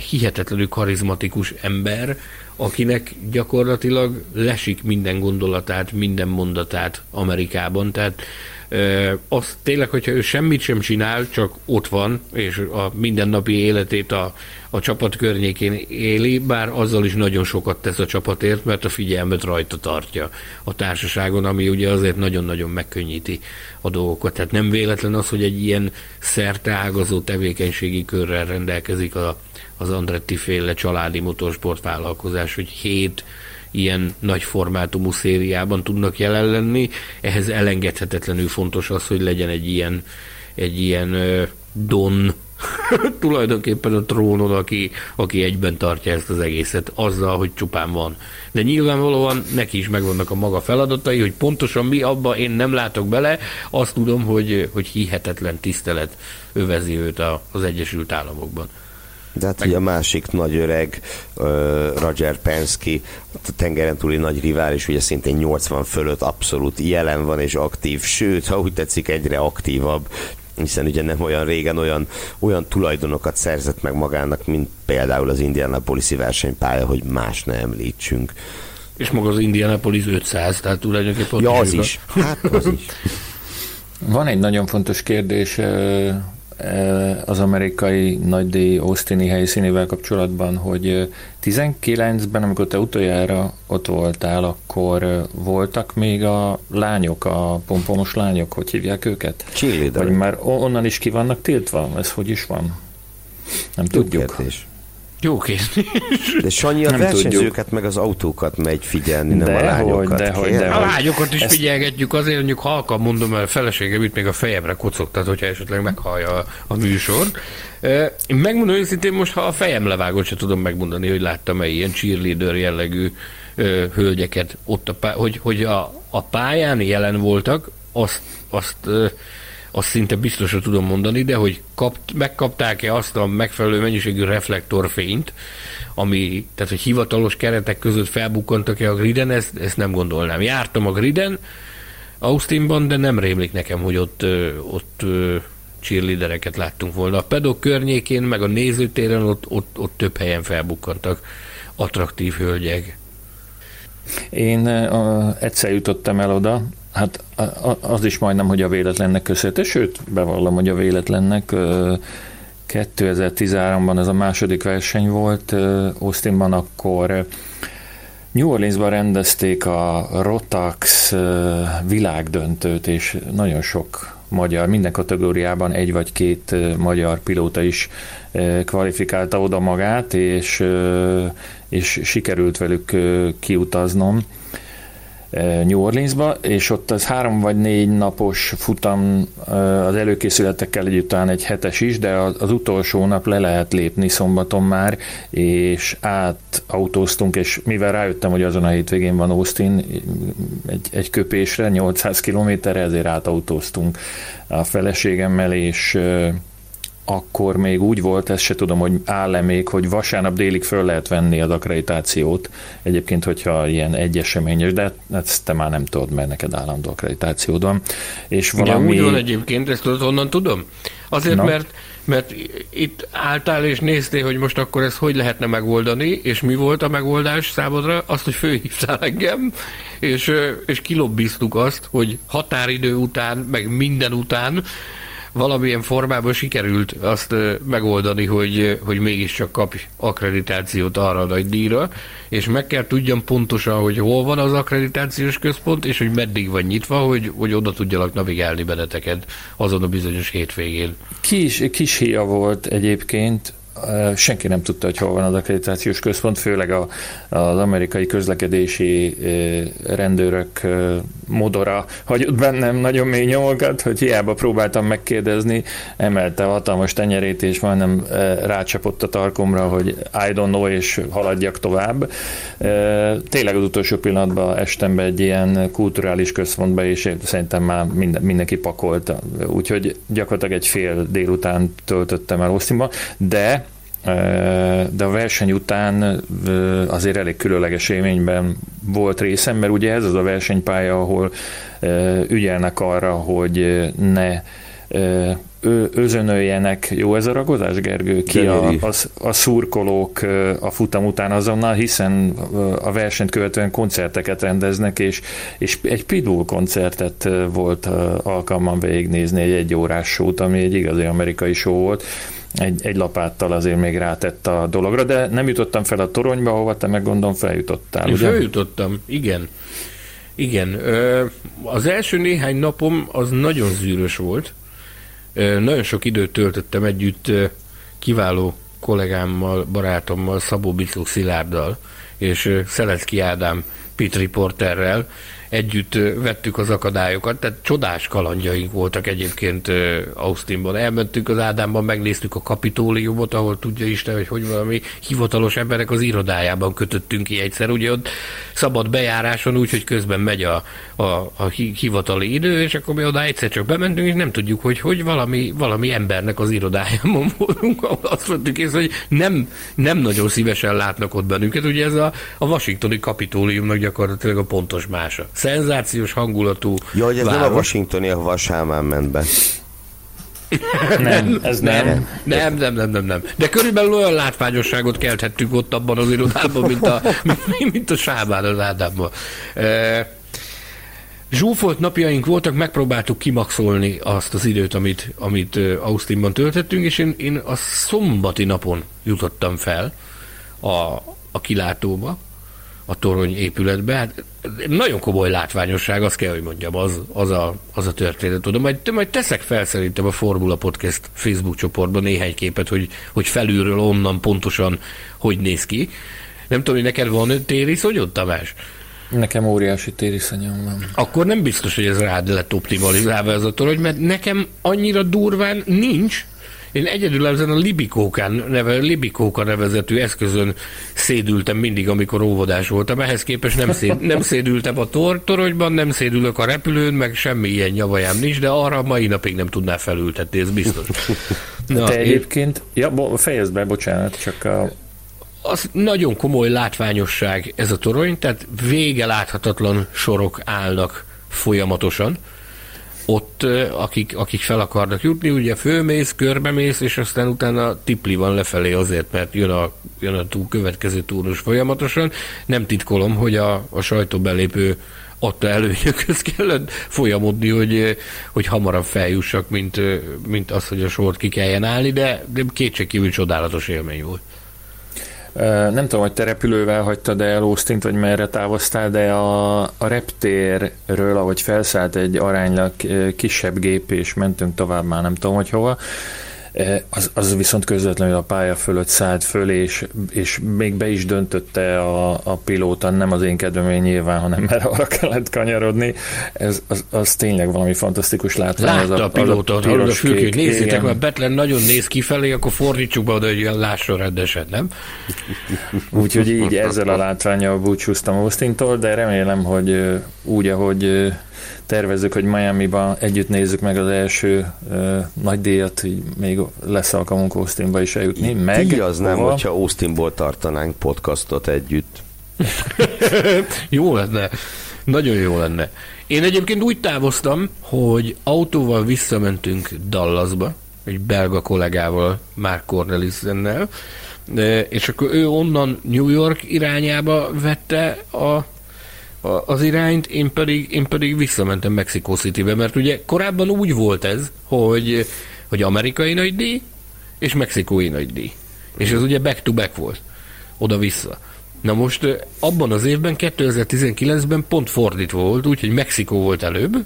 hihetetlenül karizmatikus ember, akinek gyakorlatilag lesik minden gondolatát, minden mondatát Amerikában, tehát az tényleg, hogyha ő semmit sem csinál, csak ott van, és a mindennapi életét a, a csapat környékén éli, bár azzal is nagyon sokat tesz a csapatért, mert a figyelmet rajta tartja a társaságon, ami ugye azért nagyon-nagyon megkönnyíti a dolgokat. Tehát nem véletlen az, hogy egy ilyen szerteágazó tevékenységi körrel rendelkezik a, az Andretti féle családi motorsportvállalkozás, hogy hét ilyen nagy formátumú szériában tudnak jelen lenni. Ehhez elengedhetetlenül fontos az, hogy legyen egy ilyen, egy ilyen don tulajdonképpen a trónon, aki, aki egyben tartja ezt az egészet, azzal, hogy csupán van. De nyilvánvalóan neki is megvannak a maga feladatai, hogy pontosan mi abba én nem látok bele, azt tudom, hogy, hogy hihetetlen tisztelet övezi őt az Egyesült Államokban. De hát ugye a másik nagy öreg, uh, Roger Penske, a tengeren túli nagy rivális, ugye szintén 80 fölött abszolút jelen van és aktív, sőt, ha úgy tetszik, egyre aktívabb, hiszen ugye nem olyan régen olyan, olyan tulajdonokat szerzett meg magának, mint például az Indianapolis-i versenypálya, hogy más ne említsünk. És maga az Indianapolis 500, tehát tulajdonképpen... Ja, az is. Hát az is. Van egy nagyon fontos kérdés, az amerikai nagydíj Austini helyszínével kapcsolatban, hogy 19-ben, eh, amikor te utoljára ott voltál, akkor eh, voltak még a lányok, a pompomos lányok, hogy hívják őket? Cheerleader. Vagy már onnan is ki vannak tiltva? Ez hogy is van? Nem tudjuk. Kérdés. Jó kérdés. De Sanyi a nem versenyzőket tudjuk. meg az autókat megy figyelni, nem de a lányokat. De hogy, de a lányokat is Ezt... figyelgetjük, azért mondjuk halkan mondom, mert a feleségem itt még a fejemre kocogtat, hogyha esetleg meghallja a, a műsor. Én megmondom őszintén, most ha a fejem levágott, se tudom megmondani, hogy láttam-e ilyen cheerleader jellegű ö, hölgyeket ott, a pá- hogy, hogy a, a pályán jelen voltak, azt, azt ö, azt szinte biztosra tudom mondani, de hogy kapt, megkapták-e azt a megfelelő mennyiségű reflektorfényt, ami, tehát hogy hivatalos keretek között felbukkantak-e a griden, ezt, ezt nem gondolnám. Jártam a griden, Austinban, de nem rémlik nekem, hogy ott, ott cheerleadereket láttunk volna. A pedok környékén, meg a nézőtéren ott, ott, ott több helyen felbukkantak attraktív hölgyek. Én uh, egyszer jutottam el oda, Hát az is majdnem, hogy a véletlennek köszönhető, sőt, bevallom, hogy a véletlennek 2013-ban ez a második verseny volt Austinban, akkor New Orleansban rendezték a Rotax világdöntőt, és nagyon sok magyar, minden kategóriában egy vagy két magyar pilóta is kvalifikálta oda magát, és, és sikerült velük kiutaznom. New Orleansba, és ott az három vagy négy napos futam az előkészületekkel együtt talán egy hetes is, de az utolsó nap le lehet lépni szombaton már, és átautóztunk, és mivel rájöttem, hogy azon a hétvégén van Austin egy, egy köpésre, 800 kilométerre, ezért átautóztunk a feleségemmel, és akkor még úgy volt, ezt se tudom, hogy áll-e még, hogy vasárnap délig föl lehet venni az akkreditációt. Egyébként, hogyha ilyen egyeseményes, de ezt te már nem tudod, mert neked állandó akkreditációd van. És valami... Ugye, úgy van egyébként, ezt tudod, honnan tudom? Azért, Na. mert mert itt álltál és néztél, hogy most akkor ezt hogy lehetne megoldani, és mi volt a megoldás számodra? Azt, hogy főhívtál engem, és, és kilobbiztuk azt, hogy határidő után, meg minden után valamilyen formában sikerült azt megoldani, hogy, hogy mégiscsak kap akkreditációt arra a nagy díjra, és meg kell tudjam pontosan, hogy hol van az akkreditációs központ, és hogy meddig van nyitva, hogy, hogy oda tudjalak navigálni benneteket azon a bizonyos hétvégén. Kis, kis hia volt egyébként, senki nem tudta, hogy hol van az akkreditációs központ, főleg a, az amerikai közlekedési rendőrök modora hagyott bennem nagyon mély nyomokat, hogy hiába próbáltam megkérdezni, emelte a hatalmas tenyerét, és majdnem rácsapott a tarkomra, hogy I don't know, és haladjak tovább. Tényleg az utolsó pillanatban estem be egy ilyen kulturális központba, és szerintem már minden, mindenki pakolta. Úgyhogy gyakorlatilag egy fél délután töltöttem el Austinba, de de a verseny után azért elég különleges élményben volt részem, mert ugye ez az a versenypálya, ahol ügyelnek arra, hogy ne özönöljenek, jó ez a ragozás, Gergő, ki a, a, a szurkolók a futam után azonnal, hiszen a versenyt követően koncerteket rendeznek, és, és egy Pitbull koncertet volt alkalmam végignézni, egy egy órás sót, ami egy igazi amerikai show volt, egy, egy lapáttal azért még rátett a dologra, de nem jutottam fel a toronyba, ahova te meg gondolom feljutottál, Én ugye? feljutottam, igen. Igen. Az első néhány napom az nagyon zűrös volt. Nagyon sok időt töltöttem együtt kiváló kollégámmal, barátommal, Szabó Bicó Szilárddal és Szelecki Ádám pit reporterrel, együtt vettük az akadályokat, tehát csodás kalandjaink voltak egyébként Austinban. Elmentünk az Ádámban, megnéztük a kapitóliumot, ahol tudja Isten, hogy hogy valami hivatalos emberek az irodájában kötöttünk ki egyszer. Ugye ott szabad bejáráson úgy, hogy közben megy a, a, a hivatali idő, és akkor mi oda egyszer csak bementünk, és nem tudjuk, hogy hogy valami, valami embernek az irodájában voltunk, ahol azt mondtuk észre, hogy nem, nem nagyon szívesen látnak ott bennünket. Ugye ez a, a washingtoni kapitóliumnak gyakorlatilag a pontos mása szenzációs hangulatú Jó, hogy ez város. nem a Washingtoni, ahova Sámán ment be. Nem, ez nem. Nem, nem, nem, nem, nem, nem. De körülbelül olyan látványosságot kelthettük ott abban az irodában, mint a, mint, mint a Sábán az Ádámban. E, zsúfolt napjaink voltak, megpróbáltuk kimaxolni azt az időt, amit, amit Austinban töltöttünk, és én, én a szombati napon jutottam fel a, a kilátóba, a torony épületbe. Hát nagyon komoly látványosság, azt kell, hogy mondjam, az, az, a, az a történet. Tudom, majd, majd teszek fel szerintem a Formula Podcast Facebook csoportban néhány képet, hogy, hogy felülről onnan pontosan hogy néz ki. Nem tudom, hogy neked van tériszonyod, Tamás? Nekem óriási tériszonyom van. Akkor nem biztos, hogy ez rád lett optimalizálva ez a torony, mert nekem annyira durván nincs, én egyedül ezen a Libikókán neve, Libikóka nevezetű eszközön szédültem mindig, amikor óvodás voltam. Ehhez képest nem, széd, nem szédültem a tor, toronyban, nem szédülök a repülőn, meg semmi ilyen nyavajám nincs, de arra mai napig nem tudná felültetni, ez biztos. Na, Te egyébként, én... ja, bo, fejezd be, bocsánat, csak a az nagyon komoly látványosság ez a torony, tehát vége láthatatlan sorok állnak folyamatosan. Ott akik, akik fel akarnak jutni, ugye fölmész, körbemész, és aztán utána tipli van lefelé azért, mert jön a, jön a túl, következő túrus folyamatosan. Nem titkolom, hogy a, a sajtóbelépő adta előnyökhöz kellett folyamodni, hogy, hogy hamarabb feljussak, mint, mint az, hogy a sort ki kelljen állni, de, de kétségkívül csodálatos élmény volt. Nem tudom, hogy te repülővel hagytad el austin vagy merre távoztál, de a, a reptérről, ahogy felszállt egy aránylag kisebb gép, és mentünk tovább, már nem tudom, hogy hova, az, az viszont közvetlenül a pálya fölött szállt föl, és, és még be is döntötte a, a pilóta, nem az én kedvemén nyilván, hanem mert arra kellett kanyarodni. Ez, az, az tényleg valami fantasztikus látvány. Látta az a, a pilóta, az a, a fülkét, nézzétek, mert Betlen nagyon néz kifelé, akkor fordítsuk be oda, hogy olyan lásson rendeset, nem? Úgyhogy így ezzel a látványjal búcsúztam Austintól, de remélem, hogy úgy, ahogy tervezzük, hogy Miami-ba együtt nézzük meg az első uh, nagy díjat, így még lesz alkalmunk Austinba is eljutni. Meg, Díj az nem, hogyha Austinból tartanánk podcastot együtt. jó lenne. Nagyon jó lenne. Én egyébként úgy távoztam, hogy autóval visszamentünk Dallasba, egy belga kollégával, Mark Cornelissennel, és akkor ő onnan New York irányába vette a az irányt, én pedig, én pedig visszamentem Mexico City-be, mert ugye korábban úgy volt ez, hogy, hogy amerikai nagy díj, és mexikói nagy díj. És ez ugye back-to-back volt, oda-vissza. Na most abban az évben, 2019-ben pont fordítva volt, úgyhogy Mexikó volt előbb,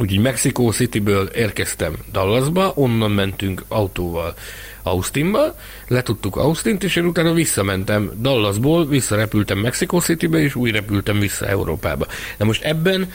úgyhogy Mexico Cityből érkeztem Dallasba, onnan mentünk autóval Austinba, letudtuk Austint, és én utána visszamentem Dallasból, visszarepültem Mexico Citybe, és úgy repültem vissza Európába. Na most ebben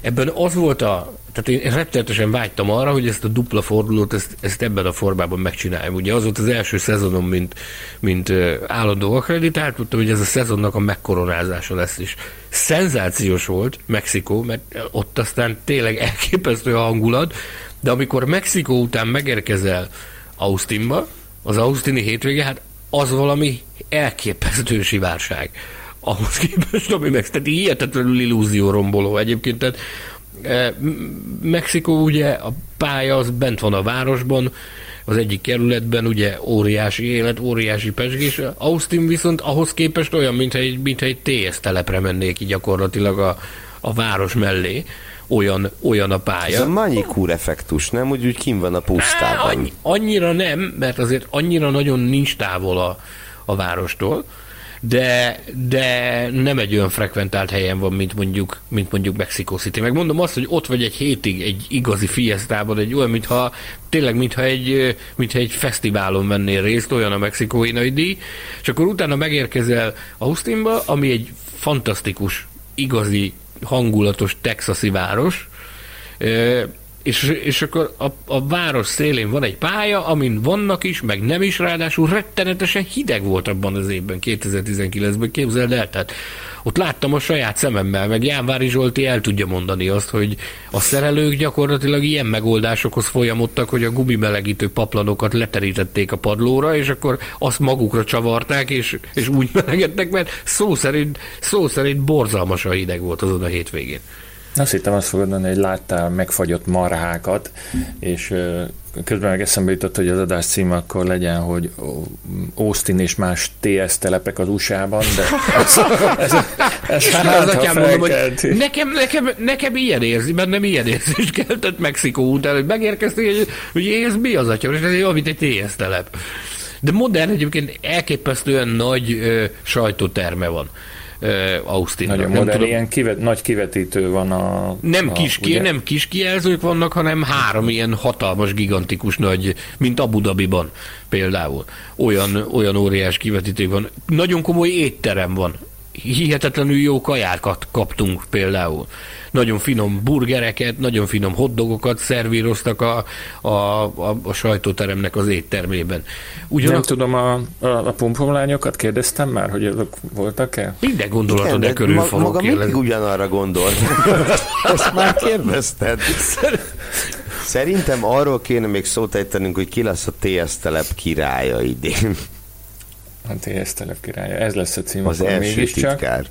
ebben az volt a, tehát én rettenetesen vágytam arra, hogy ezt a dupla fordulót, ezt, ezt ebben a formában megcsináljam. Ugye az volt az első szezonom, mint, mint állandó akreditált, tudtam, hogy ez a szezonnak a megkoronázása lesz is. Szenzációs volt Mexikó, mert ott aztán tényleg elképesztő a hangulat, de amikor Mexikó után megérkezel Austinba, az Austini hétvége, hát az valami elképesztő sivárság ahhoz képest, ami meg, tehát hihetetlenül illúzió romboló egyébként, tehát e, Mexikó ugye a pálya az bent van a városban, az egyik kerületben ugye óriási élet, óriási pesgés. Austin viszont ahhoz képest olyan, mintha egy, mintha egy TS telepre mennék így gyakorlatilag a, a város mellé olyan, olyan a pálya. Ez a Manikúr effektus, nem? Úgy, úgy kim van a pusztában. Annyi, annyira nem, mert azért annyira nagyon nincs távol a, a várostól, de, de nem egy olyan frekventált helyen van, mint mondjuk, mint mondjuk Mexico City. Megmondom azt, hogy ott vagy egy hétig egy igazi fiesztában, egy olyan, mintha tényleg, mintha egy, mintha egy fesztiválon vennél részt, olyan a mexikói nagy díj, és akkor utána megérkezel Austinba, ami egy fantasztikus, igazi hangulatos texasi város, és, és akkor a, a város szélén van egy pálya, amin vannak is, meg nem is, ráadásul rettenetesen hideg volt abban az évben, 2019-ben, képzeld el, tehát ott láttam a saját szememmel, meg Jánvári Zsolti el tudja mondani azt, hogy a szerelők gyakorlatilag ilyen megoldásokhoz folyamodtak, hogy a gumimelegítő paplanokat leterítették a padlóra, és akkor azt magukra csavarták, és, és úgy melegedtek, mert szó szerint, szó szerint borzalmas hideg volt azon a hétvégén. Azt hittem azt fogod mondani, hogy láttál megfagyott marhákat, és közben meg eszembe jutott, hogy az adás cím akkor legyen, hogy Austin és más TS telepek az USA-ban, de ez, ez, ez hát, az atyám mondom, hogy nekem, nekem, nekem ilyen érzi, mert nem ilyen érzés keltett Mexikó után, hogy megérkeztek, hogy, hogy ez mi az atyám, és ez olyan, mint egy TS telep. De modern egyébként elképesztően nagy ö, sajtóterme van uh, Austin. Nagyon modern, tudom, ilyen kivet, nagy kivetítő van a... Nem, a, kis, ki, nem kis kijelzők vannak, hanem három ilyen hatalmas, gigantikus nagy, mint Abu Dhabiban például. Olyan, olyan óriás kivetítő van. Nagyon komoly étterem van hihetetlenül jó kajákat kaptunk például. Nagyon finom burgereket, nagyon finom hotdogokat szervíroztak a, a, a, a sajtóteremnek az éttermében. Ugyanak... Nem tudom, a, a, a pumpomlányokat kérdeztem már, hogy azok voltak-e? Minden gondolatod de körül ma, Maga mindig ugyanarra gondolt. Ezt már kérdezted. Szerintem arról kéne még szót ejtenünk, hogy ki lesz a TS telep királya idén. A TS telep királya. Ez lesz a cím. Az első titkár.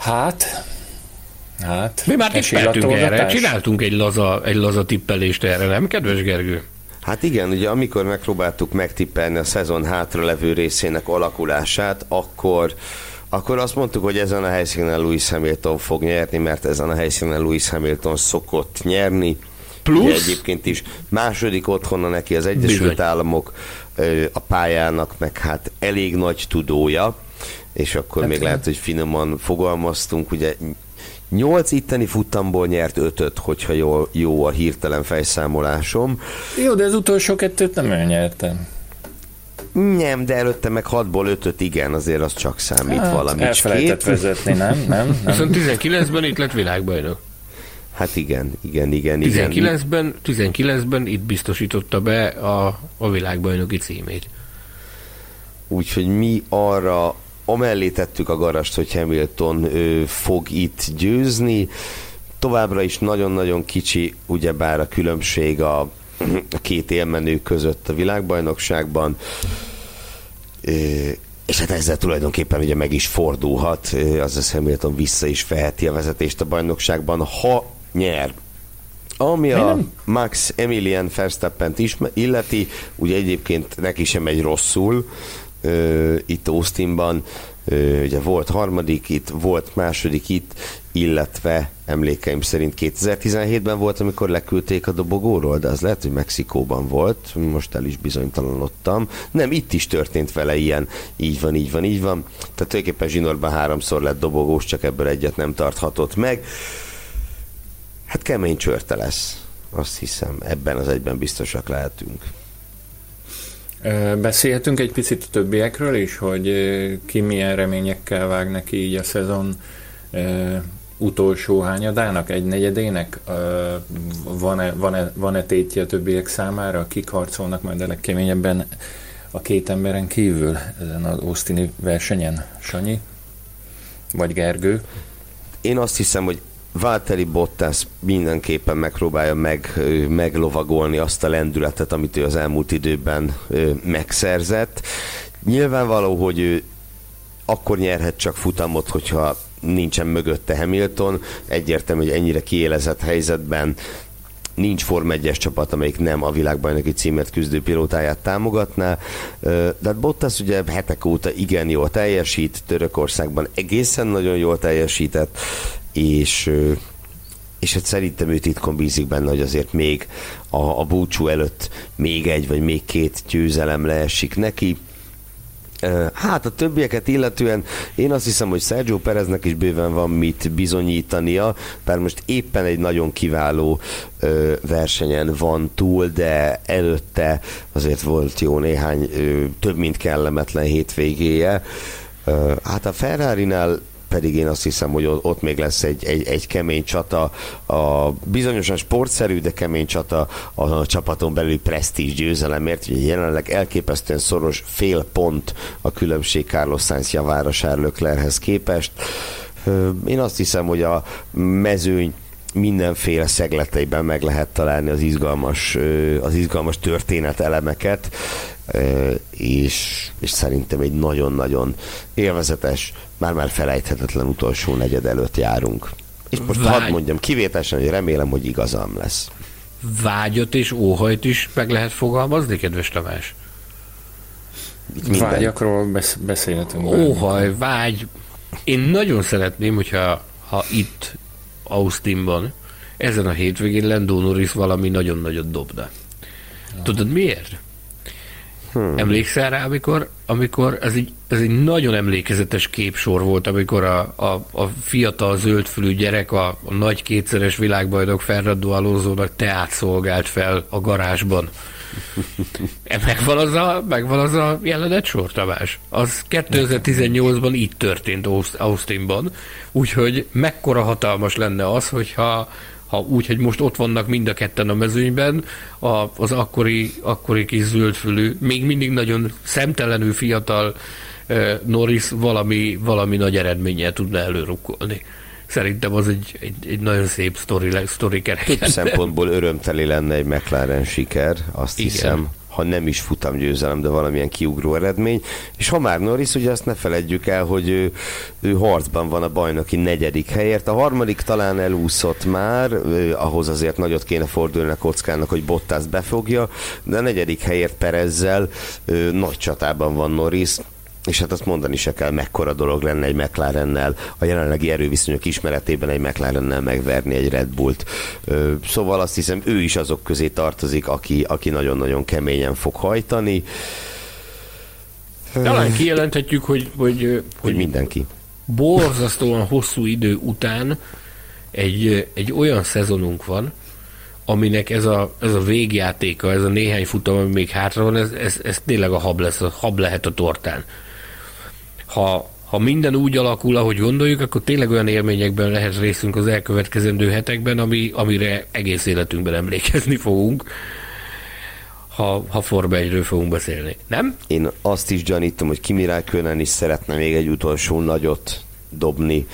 Hát, Hát, Mi már tippeltünk erre, csináltunk egy laza, egy laza tippelést erre, nem, kedves Gergő? Hát igen, ugye amikor megpróbáltuk megtippelni a szezon hátra levő részének alakulását, akkor akkor azt mondtuk, hogy ezen a helyszínen Louis Hamilton fog nyerni, mert ezen a helyszínen Louis Hamilton szokott nyerni. Plusz? Ugye egyébként is második otthona neki az Egyesült Bizony. Államok a pályának, meg hát elég nagy tudója, és akkor hát még lehet, hogy finoman fogalmaztunk, ugye Nyolc itteni futtamból nyert ötöt, hogyha jó, jó a hirtelen fejszámolásom. Jó, de az utolsó kettőt nem elnyertem. Nem, de előtte meg 6-ból 5 igen, azért az csak számít hát, valami. Elfelejtett vezetni, nem? nem, nem. Viszont 19-ben itt lett világbajnok. Hát igen, igen, igen. 19-ben, 19-ben itt biztosította be a, a világbajnoki címét. Úgyhogy mi arra amellé tettük a garast, hogy Hamilton ő, fog itt győzni. Továbbra is nagyon-nagyon kicsi, ugyebár a különbség a, a két élmenő között a világbajnokságban. És hát ezzel tulajdonképpen ugye meg is fordulhat, az Hamilton vissza is feheti a vezetést a bajnokságban, ha nyer. Ami a Max Emilian Verstappen is illeti, ugye egyébként neki sem megy rosszul, itt Austinban, uh, ugye volt harmadik itt, volt második itt, illetve emlékeim szerint 2017-ben volt, amikor leküldték a dobogóról, de az lehet, hogy Mexikóban volt, most el is bizonytalanodtam. Nem, itt is történt vele ilyen, így van, így van, így van. Tehát tulajdonképpen zsinórban háromszor lett dobogós, csak ebből egyet nem tarthatott meg. Hát kemény csörte lesz, azt hiszem, ebben az egyben biztosak lehetünk. Beszélhetünk egy picit a többiekről is, hogy ki milyen reményekkel vág neki így a szezon utolsó hányadának, egy negyedének? Van-e, van-e, van-e tétje a többiek számára? Kik harcolnak majd a legkeményebben a két emberen kívül ezen az Austini versenyen? Sanyi? Vagy Gergő? Én azt hiszem, hogy Valtteri Bottas mindenképpen megpróbálja meg, meglovagolni azt a lendületet, amit ő az elmúlt időben megszerzett. Nyilvánvaló, hogy ő akkor nyerhet csak futamot, hogyha nincsen mögötte Hamilton. Egyértelmű, hogy ennyire kiélezett helyzetben nincs Form 1 csapat, amelyik nem a világbajnoki címet küzdő pilótáját támogatná. De hát Bottas ugye hetek óta igen jól teljesít, Törökországban egészen nagyon jól teljesített, és és hát szerintem ő titkon bízik benne, hogy azért még a, a búcsú előtt még egy vagy még két győzelem leesik neki. Hát a többieket illetően én azt hiszem, hogy Sergio Pereznek is bőven van mit bizonyítania, bár most éppen egy nagyon kiváló ö, versenyen van túl, de előtte azért volt jó néhány ö, több mint kellemetlen hétvégéje. Ö, hát a Ferrari-nál pedig én azt hiszem, hogy ott még lesz egy, egy, egy kemény csata, a bizonyosan sportszerű, de kemény csata a csapaton belüli presztízs győzelemért. Ugye jelenleg elképesztően szoros fél pont a különbség Carlos Sainz javára Charles képest. Én azt hiszem, hogy a mezőny mindenféle szegleteiben meg lehet találni az izgalmas, az izgalmas történetelemeket, és, és szerintem egy nagyon-nagyon élvezetes, már-már felejthetetlen utolsó negyed előtt járunk. És most Vágy... hadd mondjam kivételesen, hogy remélem, hogy igazam lesz. Vágyat és óhajt is meg lehet fogalmazni, kedves Tamás? Minden. Vágyakról besz- beszélhetünk. Óhaj, vágy. Én nagyon szeretném, hogyha ha itt Austinban ezen a hétvégén Lando Norris valami nagyon-nagyon dobna. Tudod miért? Hmm. Emlékszel rá, amikor, amikor ez egy, ez egy nagyon emlékezetes képsor volt, amikor a, a, a fiatal zöldfülű gyerek a, a nagy kétszeres világbajnok Fernando Alonso-nak teát szolgált fel a garázsban. megvan az a, megvan az a jelenet sor, Tamás? Az 2018-ban itt történt Austinban, úgyhogy mekkora hatalmas lenne az, hogyha ha úgy, hogy most ott vannak mind a ketten a mezőnyben, a, az akkori, akkori kis zöldfülű, még mindig nagyon szemtelenül fiatal Norris valami, valami nagy eredménnyel tudna előrukkolni. Szerintem az egy, egy, egy nagyon szép sztori, sztori Több szempontból örömteli lenne egy McLaren siker, azt Igen. hiszem. Ha nem is futamgyőzelem, de valamilyen kiugró eredmény. És ha már Norris, ugye azt ne feledjük el, hogy ő, ő harcban van a bajnoki negyedik helyért. A harmadik talán elúszott már, ahhoz azért nagyot kéne fordulni a kockának, hogy Bottas befogja, de a negyedik helyért Perezzel nagy csatában van Norris és hát azt mondani se kell, mekkora dolog lenne egy McLarennel, a jelenlegi erőviszonyok ismeretében egy McLarennel megverni egy Red Bullt. Szóval azt hiszem, ő is azok közé tartozik, aki, aki nagyon-nagyon keményen fog hajtani. Talán kijelenthetjük, hogy, hogy, hogy, hogy mindenki. Borzasztóan hosszú idő után egy, egy olyan szezonunk van, aminek ez a, ez a végjátéka, ez a néhány futam, ami még hátra van, ez, ez, ez tényleg a hab, lesz, a hab lehet a tortán ha, ha minden úgy alakul, ahogy gondoljuk, akkor tényleg olyan élményekben lehet részünk az elkövetkezendő hetekben, ami, amire egész életünkben emlékezni fogunk, ha, ha Forma 1 fogunk beszélni. Nem? Én azt is gyanítom, hogy Kimi Räikkönen is szeretne még egy utolsó nagyot dobni.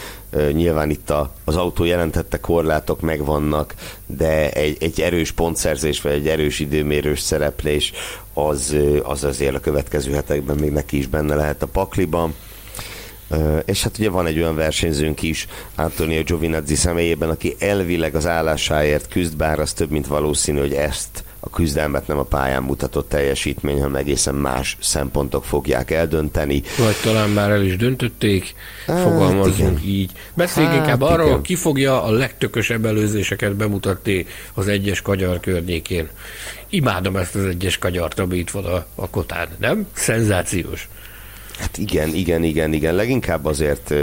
Nyilván itt a, az autó jelentette korlátok megvannak, de egy, egy erős pontszerzés, vagy egy erős időmérős szereplés az, az azért a következő hetekben még neki is benne lehet a pakliban. És hát ugye van egy olyan versenyzőnk is, Antonio Giovinazzi személyében, aki elvileg az állásáért küzd, bár az több, mint valószínű, hogy ezt a küzdelmet nem a pályán mutatott teljesítmény, hanem egészen más szempontok fogják eldönteni. Vagy talán már el is döntötték, hát, fogalmazunk igen. így. Beszéljünk hát, inkább arról, igen. ki fogja a legtökösebb előzéseket bemutatni az egyes kagyar környékén. Imádom ezt az egyes kagyart, ami itt van a, a kotán, nem? Szenzációs. Hát igen, igen, igen, igen. Leginkább azért,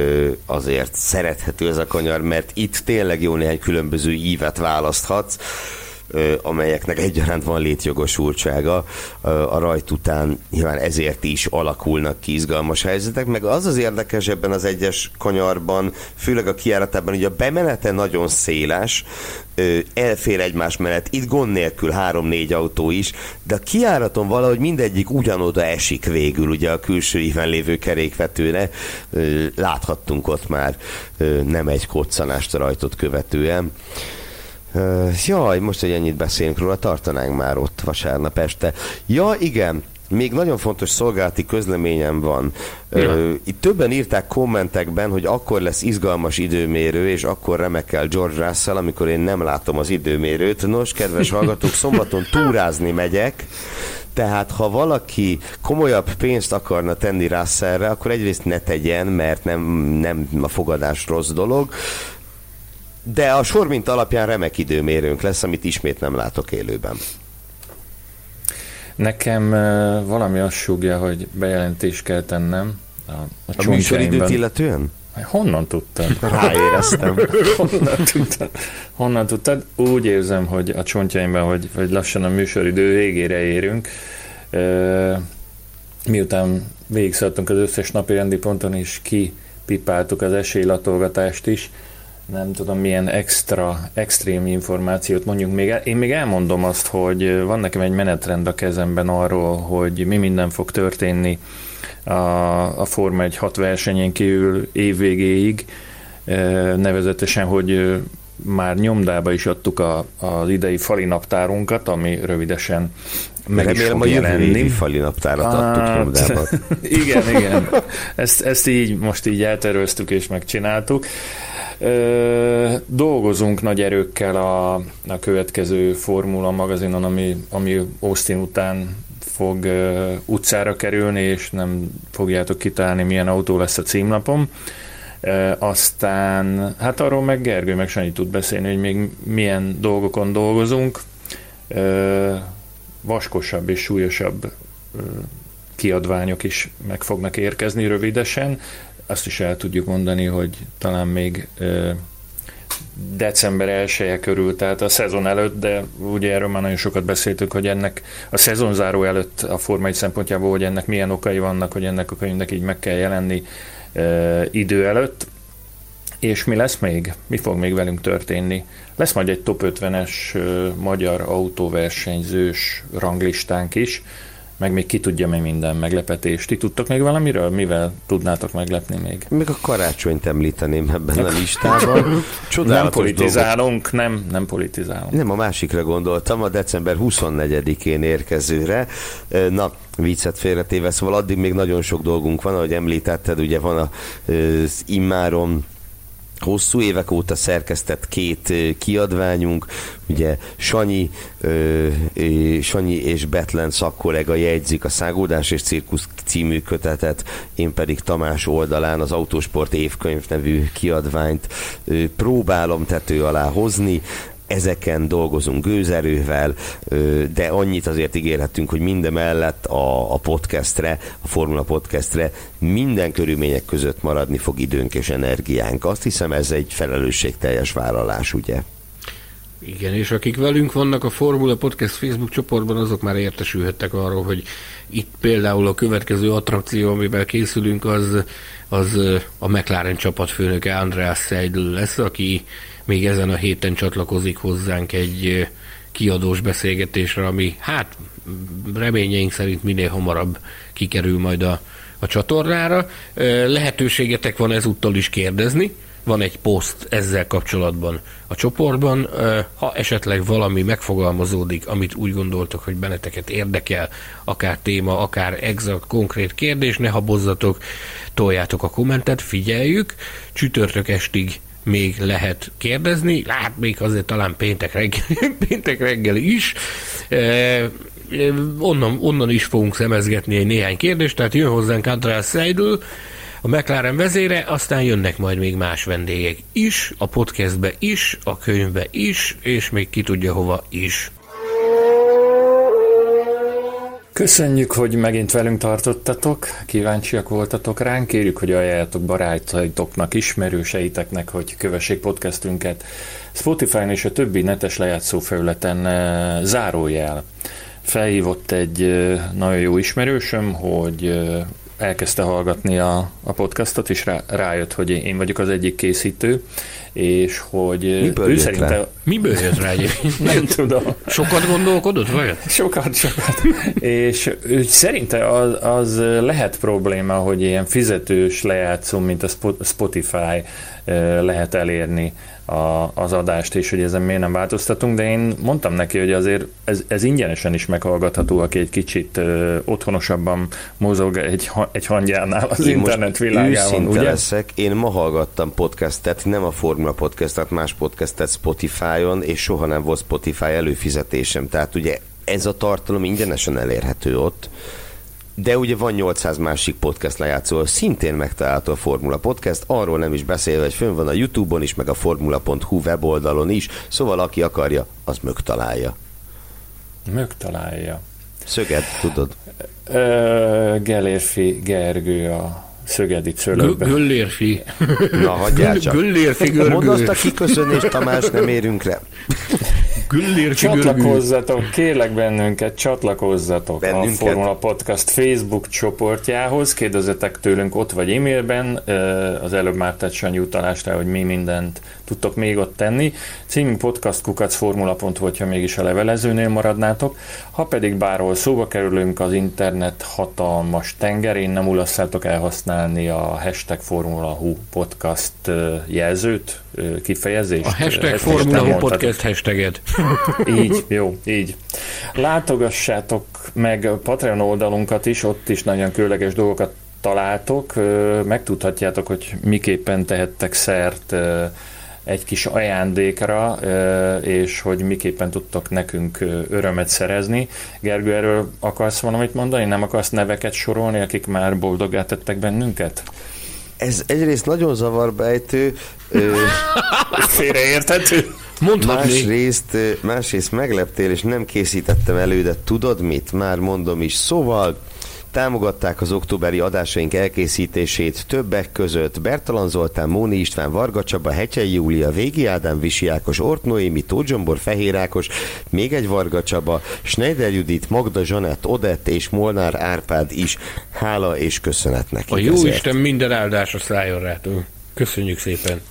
azért szerethető ez a kanyar, mert itt tényleg jó néhány különböző ívet választhatsz amelyeknek egyaránt van létjogosultsága. A rajt után nyilván ezért is alakulnak ki izgalmas helyzetek, meg az az érdekes ebben az egyes kanyarban, főleg a kiáratában, hogy a bemenete nagyon széles, elfér egymás mellett, itt gond nélkül három-négy autó is, de a kiáraton valahogy mindegyik ugyanoda esik végül, ugye a külső íven lévő kerékvetőre. Láthattunk ott már nem egy koccanást a rajtot követően. Jaj, most, hogy ennyit beszélünk róla, tartanánk már ott vasárnap este. Ja, igen, még nagyon fontos szolgálati közleményem van. Uh, itt többen írták kommentekben, hogy akkor lesz izgalmas időmérő, és akkor remekel George Russell, amikor én nem látom az időmérőt. Nos, kedves hallgatók, szombaton túrázni megyek, tehát ha valaki komolyabb pénzt akarna tenni Russellre, akkor egyrészt ne tegyen, mert nem, nem a fogadás rossz dolog de a sor mint alapján remek időmérőnk lesz, amit ismét nem látok élőben. Nekem valami azt súgja, hogy bejelentést kell tennem a, a, a műsoridőt illetően? Honnan tudtad? Ráéreztem. Honnan tudtad? Honnan tudtad? Úgy érzem, hogy a csontjaimban, hogy, hogy lassan a műsoridő végére érünk. Miután végigszaladtunk az összes napi rendi ponton, és kipipáltuk az esélylatolgatást is, nem tudom milyen extra, extrém információt mondjuk még. Én még elmondom azt, hogy van nekem egy menetrend a kezemben arról, hogy mi minden fog történni a, a Forma 1 hat versenyén kívül évvégéig, nevezetesen, hogy már nyomdába is adtuk a, az idei fali naptárunkat, ami rövidesen meg Remélem, is fog a jelenni. fali naptárat hát, adtuk nyomdába. igen, igen. Ezt, ezt így most így elterveztük és megcsináltuk. Dolgozunk nagy erőkkel a, a következő Formula magazinon, ami, ami Austin után fog ö, utcára kerülni, és nem fogjátok kitalálni, milyen autó lesz a címlapom. Ö, aztán, hát arról meg Gergő meg Sanyi tud beszélni, hogy még milyen dolgokon dolgozunk. Ö, vaskosabb és súlyosabb kiadványok is meg fognak érkezni rövidesen azt is el tudjuk mondani, hogy talán még december 1 körül, tehát a szezon előtt, de ugye erről már nagyon sokat beszéltük, hogy ennek a szezonzáró előtt a Forma 1 szempontjából, hogy ennek milyen okai vannak, hogy ennek a könyvnek így meg kell jelenni e, idő előtt. És mi lesz még? Mi fog még velünk történni? Lesz majd egy top 50-es e, magyar autóversenyzős ranglistánk is, meg még ki tudja mi minden meglepetés. Ti tudtok még valamiről? Mivel tudnátok meglepni még? Még a karácsonyt említeném ebben a listában. nem politizálunk, nem, nem politizálunk. Nem, a másikra gondoltam, a december 24-én érkezőre. Na, viccet félretéve, szóval addig még nagyon sok dolgunk van, ahogy említetted, ugye van az immárom hosszú évek óta szerkesztett két kiadványunk, ugye Sanyi, Sanyi és Betlen szakkollega jegyzik a Szágódás és Cirkusz című kötetet, én pedig Tamás oldalán az Autosport évkönyv nevű kiadványt próbálom tető alá hozni, ezeken dolgozunk gőzerővel, de annyit azért ígérhetünk, hogy mindemellett a, a podcastre, a Formula podcastre minden körülmények között maradni fog időnk és energiánk. Azt hiszem ez egy felelősségteljes vállalás, ugye? Igen, és akik velünk vannak a Formula Podcast Facebook csoportban, azok már értesülhettek arról, hogy itt például a következő attrakció, amivel készülünk, az, az a McLaren csapatfőnöke Andreas Seidl lesz, aki még ezen a héten csatlakozik hozzánk egy kiadós beszélgetésre, ami hát reményeink szerint minél hamarabb kikerül majd a, a csatornára. Lehetőségetek van ezúttal is kérdezni, van egy poszt ezzel kapcsolatban a csoportban. Ha esetleg valami megfogalmazódik, amit úgy gondoltok, hogy benneteket érdekel, akár téma, akár exakt, konkrét kérdés, ne habozzatok, toljátok a kommentet, figyeljük. Csütörtök estig még lehet kérdezni, lát még azért talán péntek reggel, péntek reggel is. E, onnan, onnan is fogunk szemezgetni egy néhány kérdést, tehát jön hozzánk András Seidl, a McLaren vezére, aztán jönnek majd még más vendégek is, a podcastbe is, a könyvbe is, és még ki tudja hova is. Köszönjük, hogy megint velünk tartottatok, kíváncsiak voltatok ránk, kérjük, hogy ajánljátok barátaitoknak, ismerőseiteknek, hogy kövessék podcastünket. Spotify-n és a többi netes lejátszó felületen eh, zárójel. Felhívott egy eh, nagyon jó ismerősöm, hogy eh, elkezdte hallgatni a, a podcastot, és rá, rájött, hogy én vagyok az egyik készítő, és hogy Miből ő szerinte... Rá? Miből jött rá Nem tudom. Sokat gondolkodott, vagy? Sokat, sokat. és ő szerinte az, az lehet probléma, hogy ilyen fizetős lejátszó, mint a Spotify lehet elérni a, az adást, és hogy ezen miért nem változtatunk, de én mondtam neki, hogy azért ez, ez ingyenesen is meghallgatható, aki egy kicsit ö, otthonosabban mozog egy, egy hangyánál az én internet világában, ugye? leszek, én ma hallgattam podcastet, nem a Formula podcastet, más podcastet Spotify-on, és soha nem volt Spotify előfizetésem, tehát ugye ez a tartalom ingyenesen elérhető ott, de ugye van 800 másik podcast lejátszó, szintén megtalálható a Formula Podcast, arról nem is beszélve, hogy fönn van a Youtube-on is, meg a formula.hu weboldalon is, szóval aki akarja, az mögtalálja. Mögtalálja. Szöged, tudod? Ö, Gelérfi Gergő a szögedi cölökbe. Göllérfi. Na, hagyjál csak. Göllérfi görgő. Mondd azt a kiköszönést, Tamás, nem érünk rá. Güllérfi Csatlakozzatok, kérlek bennünket, csatlakozzatok bennünket. a Formula Podcast Facebook csoportjához, kérdezzetek tőlünk ott vagy e-mailben, az előbb már tett Sanyi utalást hogy mi mindent tudtok még ott tenni. Címünk podcastkukacformula.hu, hogyha mégis a levelezőnél maradnátok. Ha pedig bárhol szóba kerülünk az internet hatalmas tengerén, nem ulasszátok elhasználni a hashtag Formula Hu podcast jelzőt, kifejezést. A hashtag Formula Hu podcast hashtaget. Így, jó, így. Látogassátok meg a Patreon oldalunkat is, ott is nagyon különleges dolgokat találtok, megtudhatjátok, hogy miképpen tehettek szert egy kis ajándékra, és hogy miképpen tudtok nekünk örömet szerezni. Gergő, erről akarsz valamit mondani? Nem akarsz neveket sorolni, akik már boldogát tettek bennünket? Ez egyrészt nagyon zavarbejtő. Félreérthető. Mondhatni. Másrészt, másrészt megleptél, és nem készítettem elő, de tudod mit? Már mondom is. Szóval Támogatták az októberi adásaink elkészítését többek között Bertalan Zoltán, Móni István, Varga Csaba, Hetyei Júlia, Végi Ádám, Visi Ákos, Ort Noémi, Tódzsombor, Fehér Ákos, még egy Varga Csaba, Schneider Judit, Magda Zsanett, Odett és Molnár Árpád is. Hála és köszönet neki. A jó ezért. Isten minden áldásra szálljon rá. Köszönjük szépen.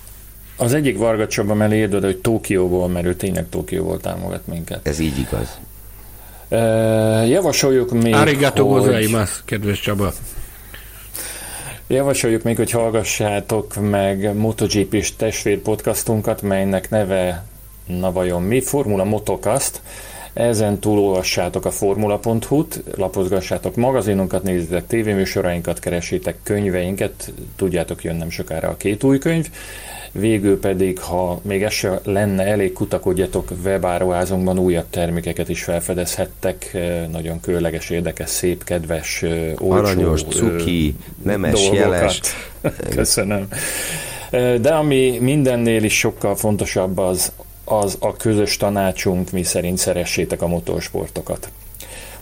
Az egyik Varga Csaba mellé írd hogy Tokióból, mert ő tényleg Tokióból támogat minket. Ez így igaz. Javasoljuk még, Arigato hogy... kedves Csaba. Javasoljuk még, hogy hallgassátok meg MotoGP-s testvér podcastunkat, melynek neve, na vajon mi? Formula Motocast. Ezen túl olvassátok a formula.hu-t, lapozgassátok magazinunkat, nézzétek tévéműsorainkat, keresétek könyveinket, tudjátok, jön nem sokára a két új könyv. Végül pedig, ha még ez se lenne elég, kutakodjatok webáruházunkban, újabb termékeket is felfedezhettek, nagyon különleges, érdekes, szép, kedves, olcsó Aranyos, cuki, nemes, dolgokat. jeles. Köszönöm. De ami mindennél is sokkal fontosabb az, az a közös tanácsunk, mi szerint szeressétek a motorsportokat.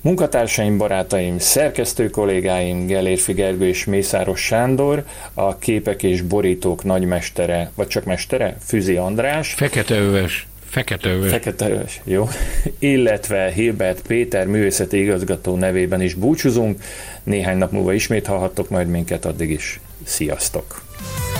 Munkatársaim, barátaim, szerkesztő kollégáim, Gelérfi Gergő és Mészáros Sándor, a képek és borítók nagymestere, vagy csak mestere, Füzi András. Fekete öves. Fekete öves. Fekete öves, jó. Illetve Hilbert Péter művészeti igazgató nevében is búcsúzunk. Néhány nap múlva ismét hallhattok majd minket, addig is. Sziasztok!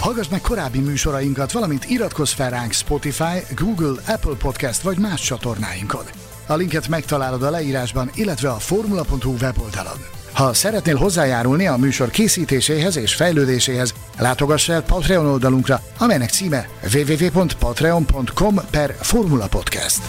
Hallgass meg korábbi műsorainkat, valamint iratkozz fel ránk Spotify, Google, Apple Podcast vagy más csatornáinkon. A linket megtalálod a leírásban, illetve a formula.hu weboldalon. Ha szeretnél hozzájárulni a műsor készítéséhez és fejlődéséhez, látogass el Patreon oldalunkra, amelynek címe www.patreon.com per Formula Podcast.